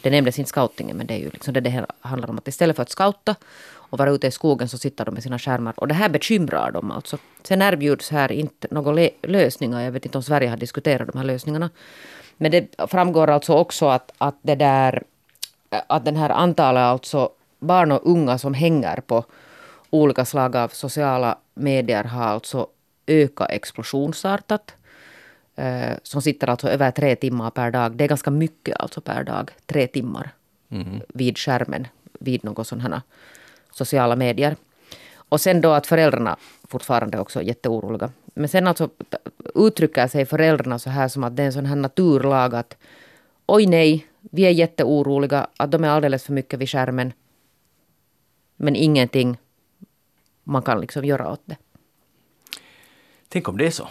Det nämndes inte scoutingen men det är ju liksom det det handlar om. Att istället för att scouta och vara ute i skogen så sitter de med sina skärmar. Och det här bekymrar dem alltså. Sen erbjuds här inte några lösningar. Jag vet inte om Sverige har diskuterat de här lösningarna. Men det framgår alltså också att, att det där att den här antalet alltså barn och unga som hänger på olika slag av sociala medier har alltså ökat explosionsartat. Eh, som sitter alltså över tre timmar per dag. Det är ganska mycket alltså per dag. Tre timmar vid skärmen. Vid något sådana sociala medier. Och sen då att föräldrarna fortfarande också är jätteoroliga. Men sen alltså uttrycker sig föräldrarna så här som att det är en sån här naturlag att oj nej, vi är jätteoroliga att de är alldeles för mycket vid skärmen. Men ingenting man kan liksom göra åt det. Tänk om det är så.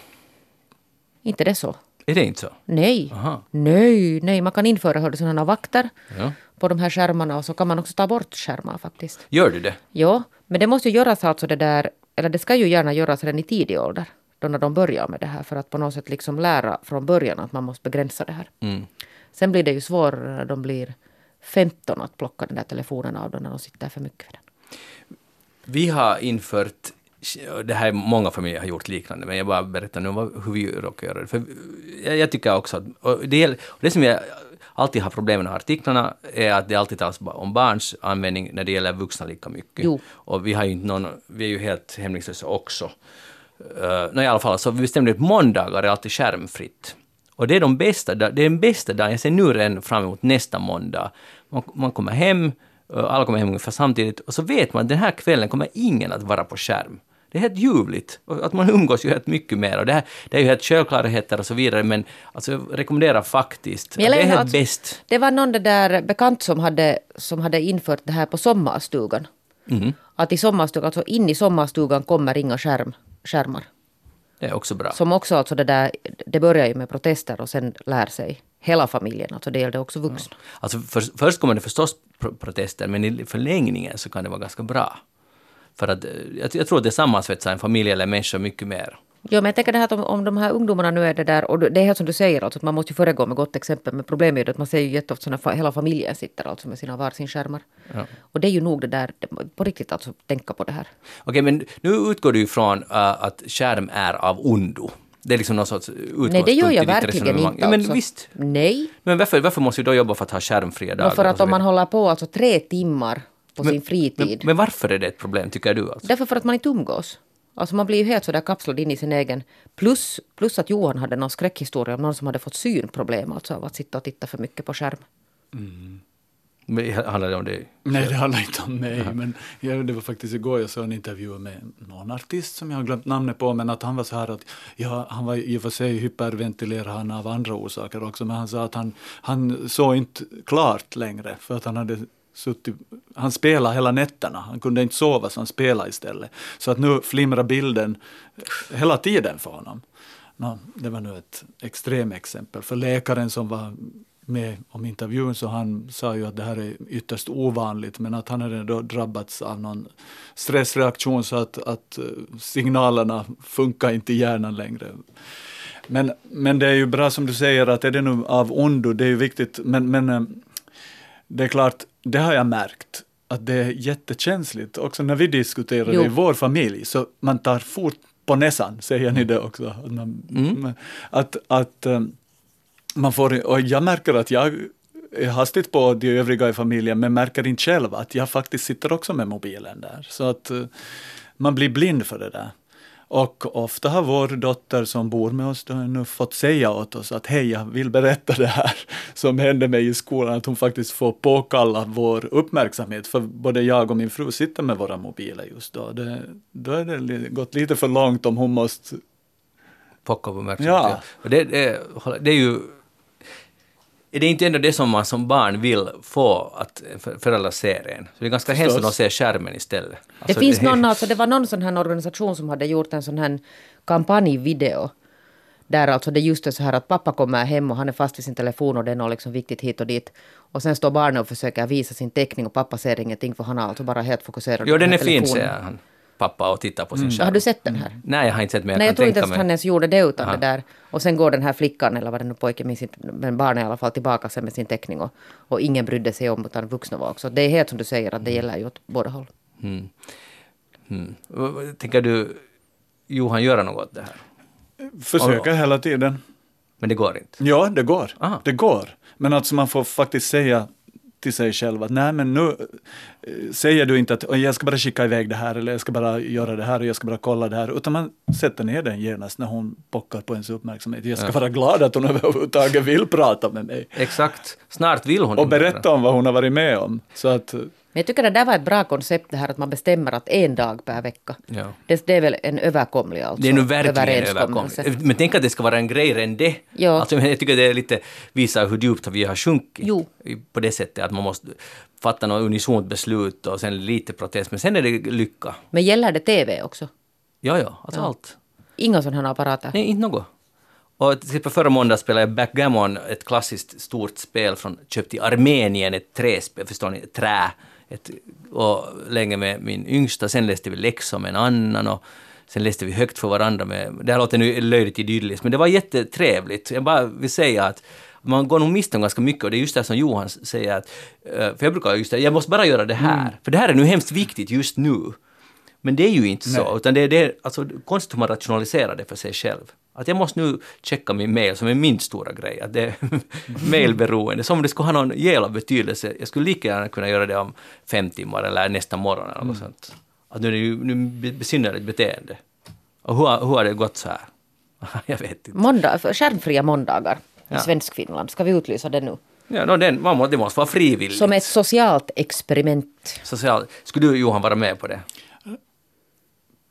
Inte det så? Är det inte så? Nej. Aha. Nej, nej, man kan införa sådana vakter Ja. på de här skärmarna och så kan man också ta bort skärmar faktiskt. Gör du det? Ja, men det måste ju göras alltså det där, eller det ska ju gärna göras redan i tidig ålder. Då när de börjar med det här för att på något sätt liksom lära från början att man måste begränsa det här. Mm. Sen blir det ju svårare när de blir 15 att plocka den där telefonen av dem när de sitter för mycket vid den. Vi har infört, det här är många familjer har gjort liknande, men jag bara berättar nu vad, hur vi råkar göra det. För jag, jag tycker också att, och det, och det som jag alltid har problem med artiklarna är att det alltid talas om barns användning när det gäller vuxna lika mycket. Jo. Och vi har ju inte någon, vi är ju helt hämningslösa också. Uh, no, i alla fall, så vi bestämde att måndagar är alltid skärmfritt. Och det är de bästa, det är den bästa dagen, jag ser nu redan fram emot nästa måndag. Man, man kommer hem, eh, alla kommer hem ungefär samtidigt, och så vet man att den här kvällen kommer ingen att vara på skärm. Det är helt ljuvligt. Och att man umgås ju helt mycket mer. Och det, här, det är ju helt självklarheter och så vidare, men alltså, jag rekommenderar faktiskt. Men jag det är helt alltså- bäst. Det var någon där bekant som hade, som hade infört det här på sommarstugan. Mhm. Att i sommarstugan, alltså in i sommarstugan kommer inga skärm, skärmar. Det är också bra. Som också alltså det där, det börjar ju med protester och sen lär sig hela familjen, alltså det gällde också vuxna. Alltså för, först kommer det förstås pro- protester, men i förlängningen så kan det vara ganska bra. För att eh, jag, jag tror att det sammansvetsar en familj eller människa mycket mer. Jo, men jag tänker det här att om, om de här ungdomarna nu är det där, och det är helt som du säger, alltså att man måste ju föregå med gott exempel, men problemet är ju att man ser ju jätteofta när hela familjen sitter alltså med sina varsin skärmar. Ja. Och det är ju nog det där, på riktigt alltså tänka på det här. Okej, men nu utgår du ifrån uh, att skärm är av ondo. Det är liksom någon sorts utgångspunkt Nej, det gör jag verkligen inte. Ja, men alltså. visst. Nej. Men varför, varför måste vi då jobba för att ha skärmfria dagar? Och för att om man håller på alltså tre timmar på sin fritid. Men, men varför är det ett problem, tycker du? Alltså? Därför för att man inte umgås. Alltså man blir ju helt sådär kapslad in i sin egen. Plus, plus att Johan hade någon skräckhistoria om någon som hade fått synproblem alltså av att sitta och titta för mycket på skärm. Men Handlar det om det? Nej, det handlar inte om mig. Men jag, det var faktiskt igår jag såg en intervju med någon artist som jag har glömt namnet på. Men att han var så här att, ja, han var i och för sig hyperventilerad han av andra orsaker också. Men han sa att han, han såg inte klart längre. För att han hade suttit, han spelade hela nätterna. Han kunde inte sova så han spelade istället. Så att nu flimrar bilden hela tiden för honom. No, det var nu ett extremexempel. För läkaren som var med om intervjun så han sa ju att det här är ytterst ovanligt men att han hade då drabbats av någon stressreaktion så att, att eh, signalerna funkar inte i hjärnan längre. Men, men det är ju bra som du säger att är det nu av ondo, det är ju viktigt men, men eh, det är klart, det har jag märkt att det är jättekänsligt också när vi diskuterar Jo. i vår familj så man tar fort på näsan, säger ni det också? Att, man, att, att eh, man får, och jag märker att jag är hastigt på de övriga i familjen men märker inte själv att jag faktiskt sitter också med mobilen där. Så att eh, man blir blind för det där. Och ofta har vår dotter som bor med oss nu fått säga åt oss att hej, jag vill berätta det här som hände mig i skolan, att hon faktiskt får påkalla vår uppmärksamhet, för både jag och min fru sitter med våra mobiler just då. Det, då är det gått lite för långt om hon måste Pocka på uppmärksamhet. Ja. Ja. Det, det, det är ju... Är det inte ändå det som man som barn vill få att för- föräldrar ser en? Så det är ganska hemskt att de ser skärmen istället. Det Alltså, finns någon, alltså det var någon sån här organisation som hade gjort en sån här kampanjvideo. Där alltså det just är så här att pappa kommer hem och han är fast vid sin telefon och det är något liksom viktigt hit och dit. Och sen står barnet och försöker visa sin teckning och pappa ser ingenting för han har alltså bara helt fokuserat Jo, på den är fin, säger han. Pappa och tittar på sin skärm. Har du sett den här? Nej, jag har inte sett men jag Nej, jag tror inte mig. han ens gjorde det utan Aha. det där. Och sen går den här flickan, eller vad det nu pojken med sitt, men barnet i alla fall tillbaka sen med sin teckning och, och ingen brydde sig om utan vuxna var också. Det är helt som du säger att det gäller ju åt båda håll. Mm. Mm. Tänker du Johan göra något åt det här? Försöker hela tiden. Men det går inte. Ja, det går. Aha. Det går. Men alltså man får faktiskt säga till sig själv att nej men nu eh, säger du inte att "Oj, jag ska bara skicka iväg det här eller jag ska bara göra det här och jag ska bara kolla det här utan man sätter ner den genast när hon pockar på ens uppmärksamhet. Jag ska vara glad att hon överhuvudtaget vill prata med mig Exakt. Snart vill hon och berätta om vad hon har varit med om. Så att Men jag tycker det där var ett bra koncept det här att man bestämmer att en dag per vecka. Ja. Det, det är väl en överkomlig alltså, Det är nu verkligen överkomligt. Men tänk att det ska vara en grej redan det. Ja. Alltså, jag tycker det är lite visar hur djupt vi har sjunkit. Jo. På det sättet att man måste fatta något unisont beslut och sen lite protest. Men sen är det lycka. Men gäller det TV också? Ja, ja, alltså allt. Inga sådana här apparater? Nej, inte något. Och till exempel förra måndagen spelade jag backgammon, ett klassiskt stort spel från, köpt i Armenien, ett träspel, förstår ni, trä. Ett, och länge med min yngsta, sen läste vi läxor med en annan och sen läste vi högt för varandra med, det här låter nu löjligt idylliskt, men det var jättetrevligt. Jag bara vill säga att man går nog miste om ganska mycket och det är just det som Johan säger att, eh, för jag brukar just det, jag måste bara göra det här, för det här är nu hemskt viktigt just nu. Men det är ju inte så, utan det är, det är alltså, konstigt hur man rationaliserar det för sig själv. Att jag måste nu checka min mail som är min stora grej, att det är mailberoende, som om det skulle ha någon jävla betydelse. Jag skulle lika gärna kunna göra det om fem timmar eller nästa morgon eller något sånt. Att nu är det ju nu be- besynnerligt beteende. Och hur, hur har det gått så här? jag vet inte. Måndag, skärmfria måndagar i Ja. Svenskfinland. Ska vi utlysa det nu? Ja, no, den, man må, det måste vara frivilligt. Som ett socialt experiment. Social, skulle du Johan vara med på det?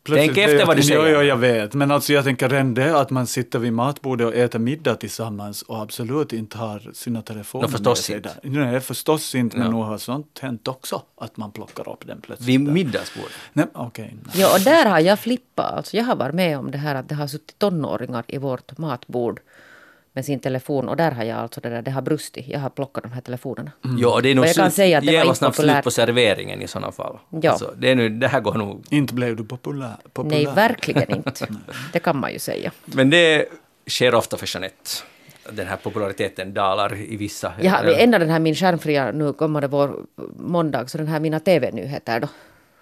Plötsligt Tänk efter vad du säger. Jo, jo, jag vet. Men alltså jag tänker redan det att man sitter vid matbordet och äter middag tillsammans och absolut inte har sina telefoner Nå, förstås med sig inte. Nej, förstås inte. Men Ja. nog har sånt hänt också. Att man plockar upp den plötsligt. Vid där. middagsbordet? Nej, okej. Ja, och där har jag flippat. Alltså, jag har varit med om det här att det har suttit tonåringar i vårt matbord med sin telefon och där har jag alltså det där, det har brustit. Jag har plockat de här telefonerna. Ja, det är nog Och jag kan slut- säga att det var jävla inte snabbt slut populärt. på serveringen i sådana fall. Ja. Alltså, det, är nu, det här går nog... Inte blev du populär. populär. Nej, verkligen inte. Det kan man ju säga. Men det sker ofta för Jeanette. Den här populariteten dalar i vissa... Har ändå den här min skärmfria, nu kommer det vår måndag, så den här mina TV-nyheter då.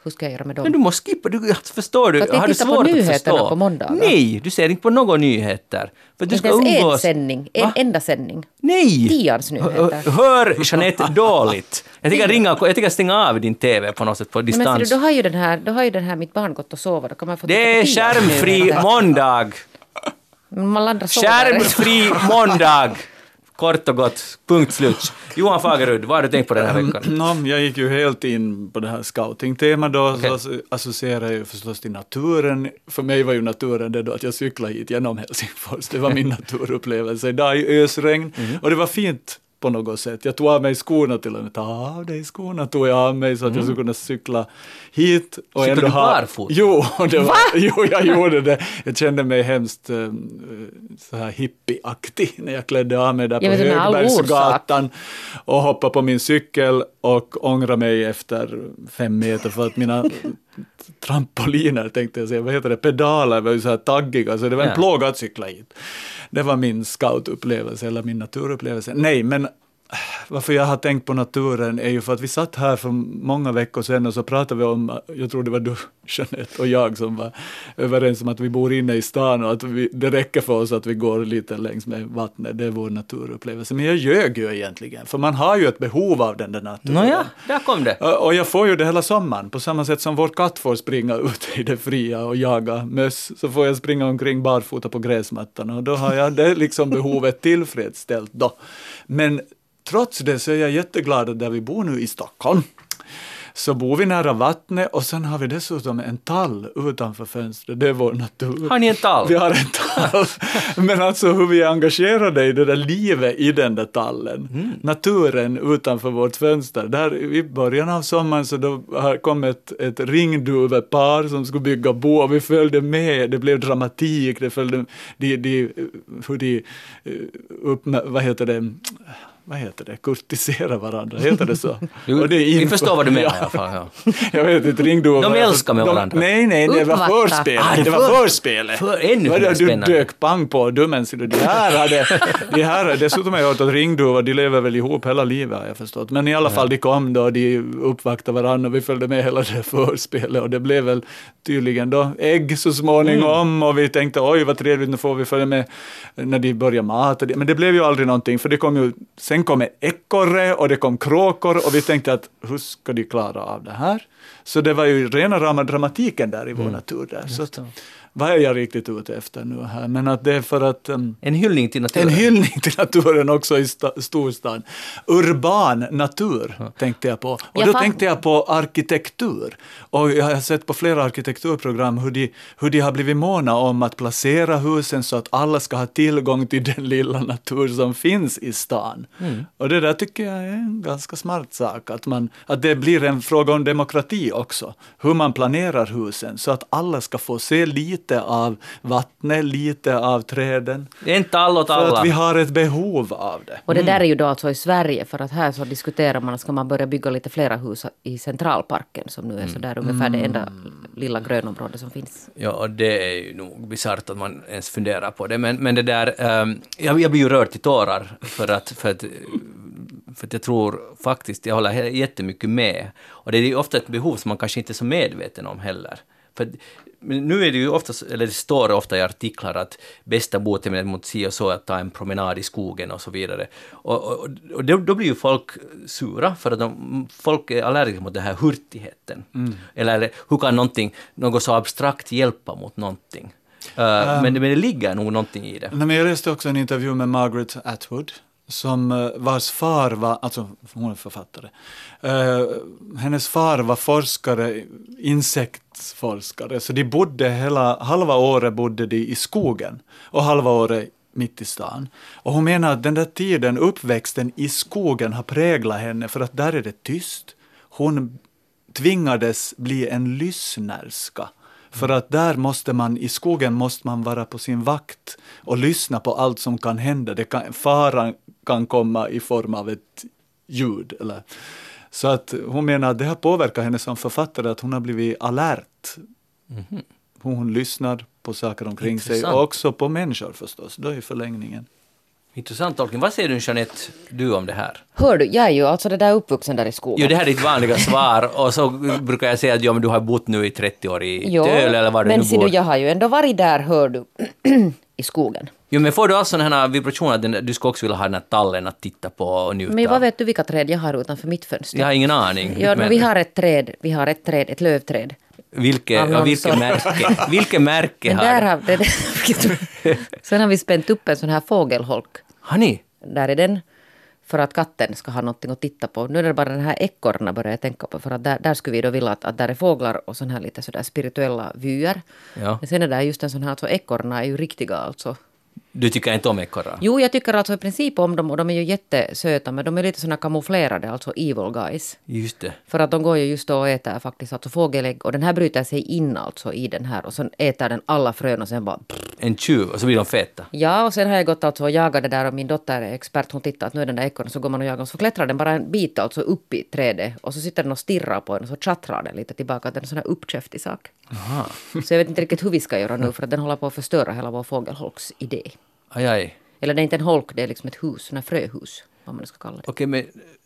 Hur ska jag göra med dem? Men du måste skippa, du, förstår du? För Har du tittar på svårt att förstå? på måndagar. Nej, du ser inte på några nyheter. För du inte ska ens en umgås... sändning, en Va? enda sändning. Nej! Tians nyheter. Hör, Jeanette dåligt. Jag tänker ringa, jag tänker stänga av din TV på något sätt på Men ser distans. du, då har ju den här, då har ju den här mitt barn gått och sovit. Då kan man få det är skärmfri måndag! Men Man landar sover. Skärmfri måndag! Kort och gott, punkt slut. Johan Fagerud, vad har du tänkt på den här veckan? Nå, jag gick ju helt in på det här scouting-temat då, Okej. så associerar jag förstås till naturen. För mig var ju naturen det då att jag cyklade hit genom Helsingfors, det var min naturupplevelse idag i ösregn. Mhm. Och det var fint på något sätt. Jag tog av mig skorna till och med, ta av dig skorna tog jag av mig så att jag skulle kunna cykla hit. Och Cyklade du barfota? Jo, det var, jo, jag gjorde det. Jag kände mig hemskt eh, så här hippieaktig när jag klädde av mig där Jag på Högbergsgatan och hoppade på min cykel och ångrade mig efter fem meter för att mina trampoliner, tänkte jag säga, vad heter det, pedaler var ju så här taggiga, så det var en Ja. plåga att cykla hit. Det var min scoutupplevelse, eller min naturupplevelse. Nej, men varför jag har tänkt på naturen är ju för att vi satt här för många veckor sedan och så pratade vi om, jag tror det var du, Jeanette och jag som var överens om att vi bor inne i stan och att vi, det räcker för oss att vi går lite längs med vattnet, det är vår naturupplevelse. Men jag ljög ju egentligen, för man har ju ett behov av den där naturen. Nåja, där kom det. Och jag får ju det hela sommaren, på samma sätt som vår katt får springa ut i det fria och jaga möss, så får jag springa omkring barfota på gräsmattan och då har jag det liksom behovet tillfredsställt då. Men trots det så är jag jätteglad att där vi bor nu i Stockholm, så bor vi nära vattnet och sen har vi dessutom en tall utanför fönstret, det är vår natur. Har ni en tall? Vi har en tall. Men alltså hur vi är engagerade i det där livet i den där tallen. Mm. Naturen utanför vårt fönster. Där i början av sommaren så då kom ett, ett ringduvepar som skulle bygga bo och vi följde med. Det blev dramatik, det följde de, de, hur de eh, upp, vad heter det, vad heter det, kurtisera varandra, heter det så? Du, Och det vi förstår vad du menar i Ja. alla fall. Ja. Jag vet inte, ringduvor... De var- älskar med varandra. nej, nej, det var förspelet. Ah, det var för- förspelet. för- ännu Det var spännande. Du dök pang på dummen, så de här hade... De här, dessutom har jag hört att ringduvor, de lever väl ihop hela livet har jag förstått. Men i alla fall, de kom då, de uppvaktade varandra och vi följde med hela det förspelet och det blev väl tydligen då ägg så småningom Mm. och vi tänkte oj vad trevligt, nu får vi följa med när de börjar mata. det. Men det blev ju aldrig någonting för det kom ju, sen kom ett ekorre och det kom kråkor och vi tänkte att hur ska de klara av det här? Så det var ju rena rama dramatiken där i vår natur där. Så vad är jag riktigt ute efter nu här? Men att det är för att um, En hyllning till naturen. en hyllning till naturen också i sta- storstan. Urban natur tänkte jag på. Och Jag då fan- tänkte jag på arkitektur. Och jag har sett på flera arkitekturprogram hur de, hur de har blivit måna om att placera husen så att alla ska ha tillgång till den lilla natur som finns i stan. Mm. Och det där tycker jag är en ganska smart sak. Att, man, att det blir en fråga om demokrati också. Hur man planerar husen så att alla ska få se lite av vattnet, lite av träden. Det är inte alla åt För alla. att vi har ett behov av det. Och det där är ju då alltså i Sverige för att här så diskuterar man, ska man börja bygga lite flera hus i Centralparken som nu är så där ungefär det enda lilla grönområde som finns. Ja, och det är ju nog bisarrt att man ens funderar på det. Men, men det där, ehm, jag, jag blir ju rörd till tårar för att, för att för att jag tror faktiskt, jag håller jättemycket med. Och det är ju ofta ett behov som man kanske inte är så medveten om heller. För men nu är det ju ofta, eller det står ofta i artiklar att bästa botemedlet mot si och så är att ta en promenad i skogen och så vidare. Och, och, och då, då blir ju folk sura för att de, folk är allergiska mot den här hurtigheten. Eller, eller hur kan någonting, något så abstrakt hjälpa mot någonting? Uh, men, det- men det ligger nog någonting i det. Nej, men jag läste också en intervju med Margaret Atwood, som eh, vars far var, alltså hon är författare, Eh, hennes far var forskare, insektsforskare, så de bodde hela, halva året bodde de i skogen och halva året mitt i stan. Och hon menar att den där tiden, uppväxten i skogen har präglat henne för att där är det tyst. Hon tvingades bli en lyssnerska. För att där måste man, i skogen måste man vara på sin vakt och lyssna på allt som kan hända. Det kan, faran kan komma i form av ett ljud. Eller. Så att hon menar att det har påverkat henne som författare, att hon har blivit alert. Hon lyssnar på saker omkring sig Intressant. och också på människor förstås, då i förlängningen. Intressant tolkning. Vad säger du Jeanette, du om det här? Hör du, jag är ju alltså det där uppvuxen där i skogen. Jo, det här är ditt vanliga svar och så brukar jag säga att ja, men du har bott nu i 30 år i Jo, Töle eller var du men nu ser bor. du, jag har ju ändå varit där, hör du, i skogen. Jo, men får du alltså den här vibrationen att du skulle också vilja ha den här tallen att titta på och njuta Men vad vet du vilka träd jag har utanför mitt fönster? Jag har ingen aning. Ja, men vi har ett träd, vi har ett träd, ett lövträd. vilket, av ja, vilket märke? Vilket märke Men har där har, det, det, sen har vi spänt upp en sån här fågelholk. Har ni? Där är den. För att katten ska ha någonting att titta på. Nu är det bara den här ekorrarna börjar jag tänka på. För att där, där skulle vi då vilja att, att där är fåglar och sån här lite sådär spirituella vyer. Ja. Men sen är det just en sån här, alltså ekorrarna är ju riktiga alltså. Du tycker inte om ekorrar? Jo, jag tycker alltså i princip om dem och de är ju jättesöta men de är lite såna kamouflerade, alltså evil guys. Just det. För att de går ju just då och äter faktiskt alltså fågelägg och den här bryter sig in alltså i den här och sen äter den alla frön och sen bara En tjuv och så blir de feta. Ja, och sen har jag gått alltså och jagat det där och min dotter är expert. Hon tittar att nu är den där ekorren så går man och jagar och så klättrar den bara en bit alltså upp i trädet och så sitter den och stirrar på en och så tjattrar den lite tillbaka. Det är en sån här uppkäftig sak. Så jag vet inte riktigt hur vi ska göra nu för att den håller på att förstöra hela vår fågelholksidé. Aj, aj. Eller det är inte en holk, det är liksom ett hus, sån fröhus. Vad man ska kalla det. Okej, men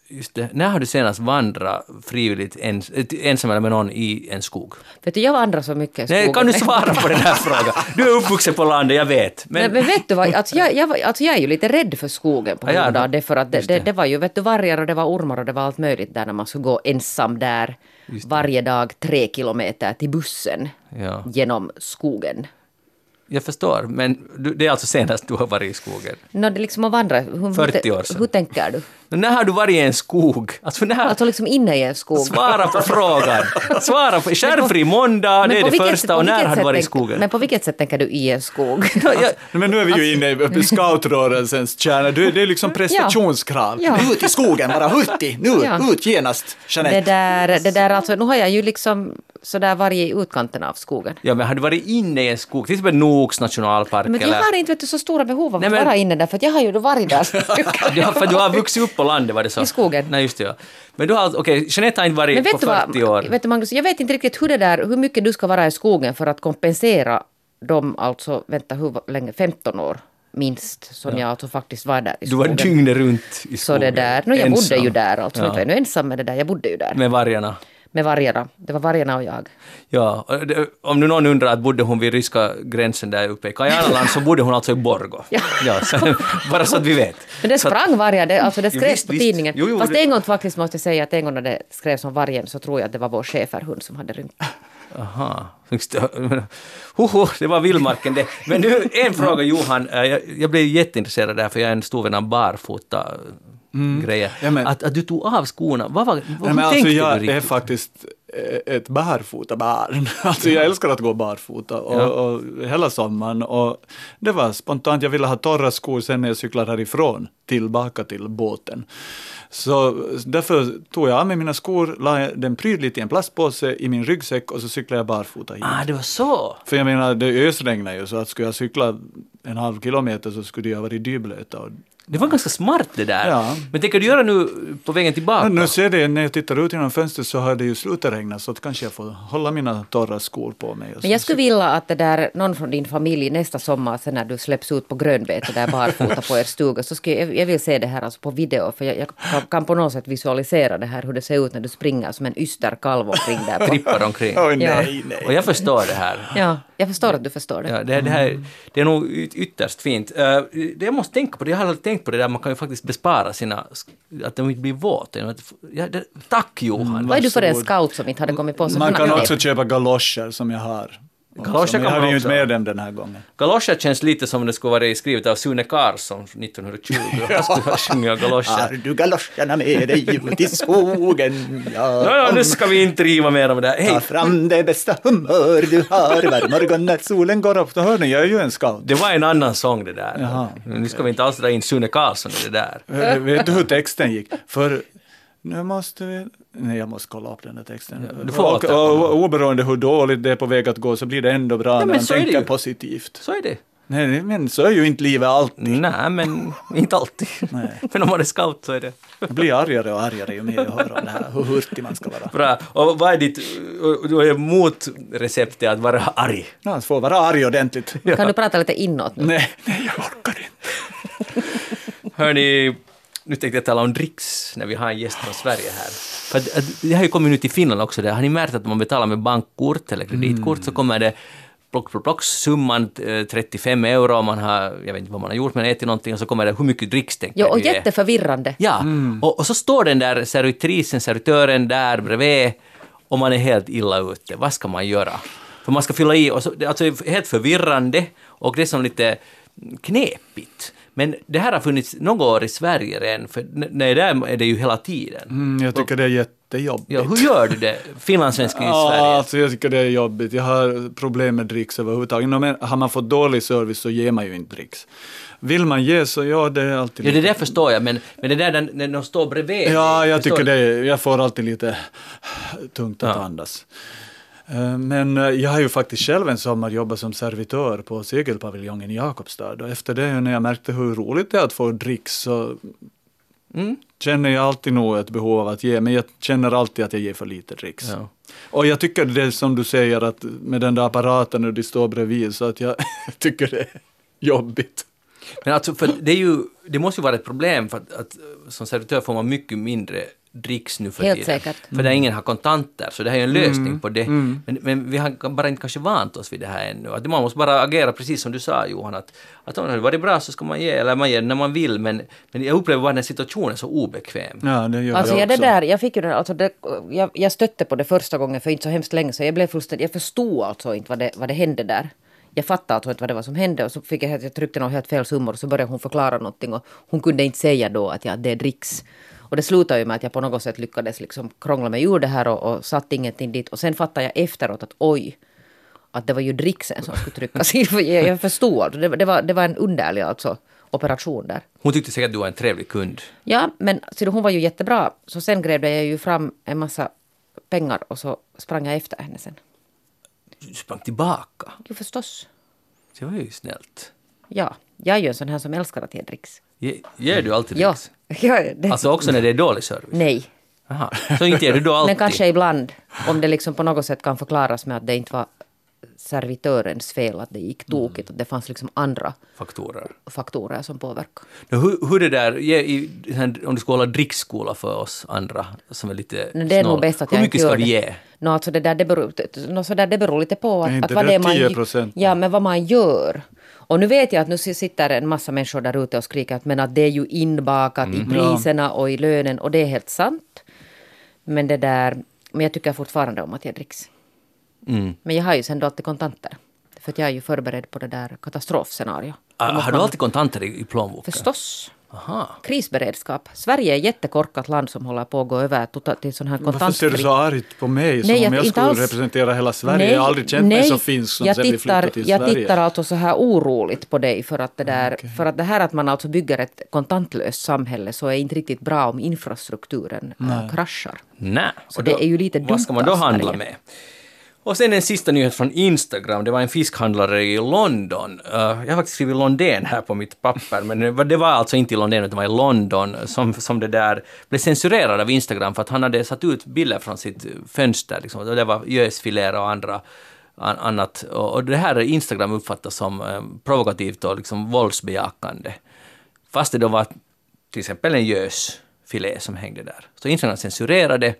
just det. När har du senast vandrat frivilligt ens, eh, ensam eller med någon i en skog? Vet du, jag vandrar så mycket i Nej, skogen. kan du svara på den här frågan? Du är uppvuxen på landet, jag vet. Men, Men, men vet du vad, alltså jag, jag, alltså jag är ju lite rädd för skogen på grund av det. För att det. det. Det, var ju vet du, vargar och det var ormar och det var allt möjligt där när man skulle gå ensam där varje dag tre kilometer till bussen Ja. genom skogen. Jag förstår, men du, det är alltså senast du har varit i skogen? Nå, det liksom att vandra. Hur, 40 år sedan. Hur tänker du? Men när har du varit i en skog? Alltså när... Alltså liksom inne i en skog. Svara på frågan. Svara på... Skärfri måndag, det Men är på det vilket- första. Och när har du sätt varit i skogen? Men på vilket sätt tänker du i en skog? Ja, jag- Men nu är vi ju inne i scoutrörelsens kärna. Det är liksom prestationskrav. Ja. Ut i skogen, bara hurtig, nu, Ja. ut genast, Det Jeanette. där, det där alltså, nu har jag ju liksom sådär varit i utkanten av skogen. Ja, men har du varit inne i en skog? Till exempel Noaks nationalpark Men jag eller... har inte vet du, så stora behov av Nej, att men- vara inne där, för att jag har ju då varit där. Ja, för du har vuxit upp på landet, var det så? I skogen. Nej, just det, ja. Men du har, alltså- okej, Jeanette har inte varit på vet du, 40 år. vad, vet du Magnus, jag vet inte riktigt hur det där, hur mycket du ska vara i skogen för att kompensera de alltså, vänta hur länge, 15 år minst, som jag alltså faktiskt var där i Du var skogen. dygnet runt i skogen. Så det där, no, jag ensam. bodde ju där alltså, Ja. inte var jag nu ensam med det där, jag bodde ju där. Med vargarna. Med vargarna, det var vargarna och jag. Ja, om nu någon undrar att bodde hon vid ryska gränsen där uppe i Kajanaland så bodde hon alltså i Borgo. Ja. så, bara så att vi vet. Men det sprang vargar, det, alltså det skrevs visst, på visst. tidningen. Jo, jo, Fast det- en gång faktiskt måste jag säga att en gång när det skrevs om vargen så tror jag att det var vår schäferhund som hade rymt. Aha. Hoho, det var vildmarken det. Men nu en fråga Johan, Eh, jag, jag blev jätteintresserad där för jag är en stor vän av barfota grejer. Ja, men- att, att du tog av skorna, vad var, vad, hur men alltså, tänkte du jag riktigt? är faktiskt eh, ett barfota barn. Alltså jag älskar att gå barfota och, Ja. och hela sommaren. Och det var spontant, jag ville ha torra skor sen när jag cyklar härifrån tillbaka till båten. Så därför tog jag av mig mina skor, la den prydligt i en plastpåse i min ryggsäck och så cyklade jag barfota hit. Ah, det var så! För jag menar, det ösregnar ju så att skulle jag cykla en halv kilometer så skulle jag varit dyblöta. Och Det var ganska smart det där. Ja. Men tänker du göra nu på vägen tillbaka? Nu ser det, när jag tittar ut genom fönstret så har det ju slutat regna så att kanske jag får hålla mina torra skor på mig. Men jag så- skulle vilja att det där, någon från din familj nästa sommar sen när du släpps ut på grönbete där barfota på er stuga så skulle jag, jag vill se det här alltså på video för jag, jag kan, på något sätt visualisera det här hur det ser ut när du springer som en ysterkalv omkring där. Trippar omkring. Oj, Ja. nej, nej. Och jag förstår det här. Ja, jag förstår att du förstår det. Ja, det, det, här, det är nog yt- ytterst fint. Uh, det jag måste tänka på, det, jag har aldrig tänkt på det där, man kan ju faktiskt bespara sina, att de inte blir våta. Ja, det, tack Johan! Vad är du för en scout som inte hade kommit på sådana Man kan också köpa galoscher som jag har. Galoscher kan man hade ju inte med dem den här gången. Galoscher känns lite som det skulle vara skrivet av Sune Karlsson 1920. Han skulle ha sjungit galoscher. du galoscherna med dig ut i skogen? Ja, Ja, nu ska vi inte riva mer om det här. Hej, fram det bästa humör du har var morgon när solen går upp. Då hör ni, jag är ju en scout. det var en annan sång det där. Jaha. Nu ska vi inte alls dra in Sune Karlsson i det där. Eh, Vet du hur texten gick? För nu måste vi... Nej, jag måste kolla upp den där texten. du får och, återkomma. och, oberoende hur dåligt det är på väg att gå så blir det ändå bra när men man tänker positivt. Så är det. Nej, men så är ju inte livet alltid. Nej, men inte alltid. Nej. Men om man är scout så är det Jag blir argare och argare ju mer jag hör om det här, hur hurtig man ska vara. bra. Och vad är ditt och då är motrecept att vara arg? Ja, att få vara arg ordentligt. Kan du prata lite inåt nu? Nej, nej, jag orkar inte. Hörni, nu tänkte jag tala om dricks när vi har en gäst från Sverige här. För att, att, det har ju kommit nu till Finland också. Där. Har ni märkt att om man betalar med bankkort eller kreditkort så kommer det plock, plock, plock, summan eh, 35 euro om man har, jag vet inte vad man har gjort men ätit någonting och så kommer det hur mycket dricks tänker Jo, och du ge. jätteförvirrande. Ja, och, och så står den där servitrisen, servitören där bredvid och man är helt illa ute. Vad ska man göra? För man ska fylla i, och så, det är alltså helt förvirrande och det är som lite knepigt. Men det här har funnits några år i Sverige redan, för nej, där är det ju hela tiden. Mm, jag tycker det är jättejobbigt. Ja, hur gör du det, finlandssvensk i Ja, Sverige? alltså jag tycker det är jobbigt. Jag har problem med dricks överhuvudtaget. Men har man fått dålig service så ger man ju inte dricks. Vill man ge så ja, det är alltid Ja, det där förstår jag, men, men det där när, när de står bredvid. Ja, jag förstår tycker det. är- Jag får alltid lite tungt att Ja. andas. Eh, Men eh, jag har ju faktiskt själv en sommar jobbat som servitör på segelpaviljongen i Jakobstad. Och efter det, när jag märkte hur roligt det är att få dricks, så Mm. känner jag alltid nog ett behov av att ge. Men jag känner alltid att jag ger för lite dricks. Ja. Och jag tycker det som du säger, att med den där apparaten och de står bredvid, så att jag tycker det är jobbigt. Men alltså, för det, är ju, det måste ju vara ett problem för att, att som servitör får man mycket mindre dricks nu för Helt tiden. säkert. För där ingen har kontanter, så det här är en lösning Mm. på det. Men, men vi har bara inte kanske vant oss vid det här ännu. Att man måste bara agera precis som du sa Johan, att, att om det varit bra så ska man ge, eller man ger när man vill, men, men jag upplever bara den här situationen så obekväm. Ja, det gör Alltså jag jag, det också. där, jag fick ju den, alltså det, jag, jag stötte på det första gången för inte så hemskt länge så jag blev fullständigt, jag förstod alltså inte vad det, vad det hände där. Jag fattade alltså inte vad det var som hände och så fick jag, helt- jag tryckte nog helt fel summor och så började hon förklara någonting och hon kunde inte säga då att ja, det är dricks. Och det slutade ju med att jag på något sätt lyckades liksom krångla mig ur det här och, och satt ingenting dit. Och sen fattade jag efteråt att oj, att det var ju dricksen som skulle tryckas. För jag, jag förstod. Det, var- det, var, det var en underlig alltså, operation där. Hon tyckte säkert att du var en trevlig kund. Ja, men så hon var ju jättebra. Så sen grävde jag ju fram en massa pengar och så sprang jag efter henne sen. Sprang tillbaka. Jo, förstås. Det var ju snällt. Ja, jag är ju en sån här som älskar att ge dricks. Ge, ger du alltid Ja, dricks? ja det, Alltså också när det är dålig service? nej. Aha. Så inte ger du då alltid? Men kanske ibland, om det liksom på något sätt kan förklaras med att det inte var servitörens fel att det gick tokigt. Att det fanns liksom andra Faktorer. faktorer som påverkar. Nå, hur, hur det där, ge, i, om du ska hålla drickskola för oss andra som är lite Men det är nog bäst att Hur jag mycket ska du det. ge? No, alltså det, där, det, beror, no, så där, det beror lite på att, att vad det är man... 10%? Ja, men vad man gör. Och nu vet jag att nu sitter en massa människor där ute och skriker att, men att det är ju inbakat Mm. i priserna och i lönen och det är helt sant. Men det där, men jag tycker fortfarande om att jag dricks. Mm. Men jag har ju sen då alltid kontanter. För att jag är ju förberedd på det där katastrofscenario. Ah, Då Har du alltid kontanter i, i plånboken? Förstås. Aha. Krisberedskap. Sverige är ett jättekorkat land som håller på att gå över tota- till sån här Varför ser du så argt på mig som Nej, om jag- jag inte skulle alls. representera hela Sverige? jag har aldrig känt mig så finsk som jag sen vi tittar, flyttade till jag Sverige. tittar alltså så här oroligt på dig för att det där, för att det här att man alltså bygger ett kontantlöst samhälle så är inte riktigt bra om infrastrukturen äh, kraschar. Nej. Så det är ju lite Vad dumt ska man då handla Sverige. med? Och sen en sista nyhet från Instagram. Det var en fiskhandlare i London. Uh, jag har faktiskt skrivit London här på mitt papper, men det var- alltså inte i London, utan det var i London som, som det där blev censurerad av Instagram för att han hade satt ut bilder från sitt fönster. Liksom. Och det var gösfiléer och andra an, annat. Och, och det här Instagram uppfattas som eh, provokativt och liksom våldsbejakande. Fast det då var till exempel en gösfilé som hängde där. Så Instagram censurerade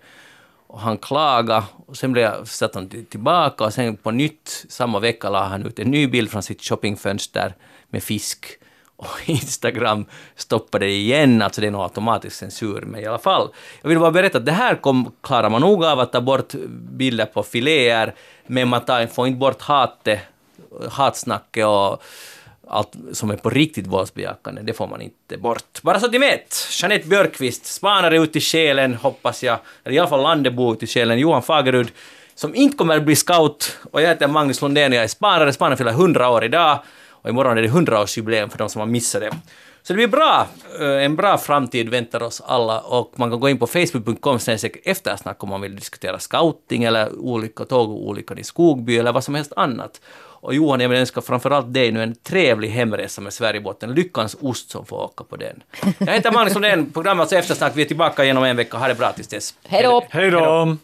och han klagade och sen blev, satt han tillbaka och sen på nytt samma vecka la han ut en ny bild från sitt shoppingfönster med fisk och Instagram stoppade det igen, alltså det är nog automatisk censur, men i alla fall. Jag vill bara berätta att det här kom, klarar man nog av att ta bort bilder på filéer, men man tar, får inte bort hatet, hatsnacket och allt som är på riktigt våldsbejakande, det får man inte bort. Bara så att ni vet, Jeanette Björkqvist, spanare ut i själen, hoppas jag, eller i alla fall Landebo ut i själen, Johan Fagerud, som inte kommer att bli scout, och jag heter Magnus Lundén, jag är spanare, spanaren fyller 100 år idag, och imorgon är det 100-årsjubileum för de som har missat det. Så det blir bra, eh, en bra framtid väntar oss alla och man kan gå in på facebook.com eftersnack om man vill diskutera scouting eller olika tågolyckor i Skogby eller vad som helst annat. Och Johan, jag vill önska framförallt dig nu en trevlig hemresa med Sverigebåten. Lyckans ost som får åka på den. Jag heter Magnus Lundén, programmet Eftersnack. Vi är tillbaka igen om en vecka. Ha det bra tills dess. Hej då! Hej då!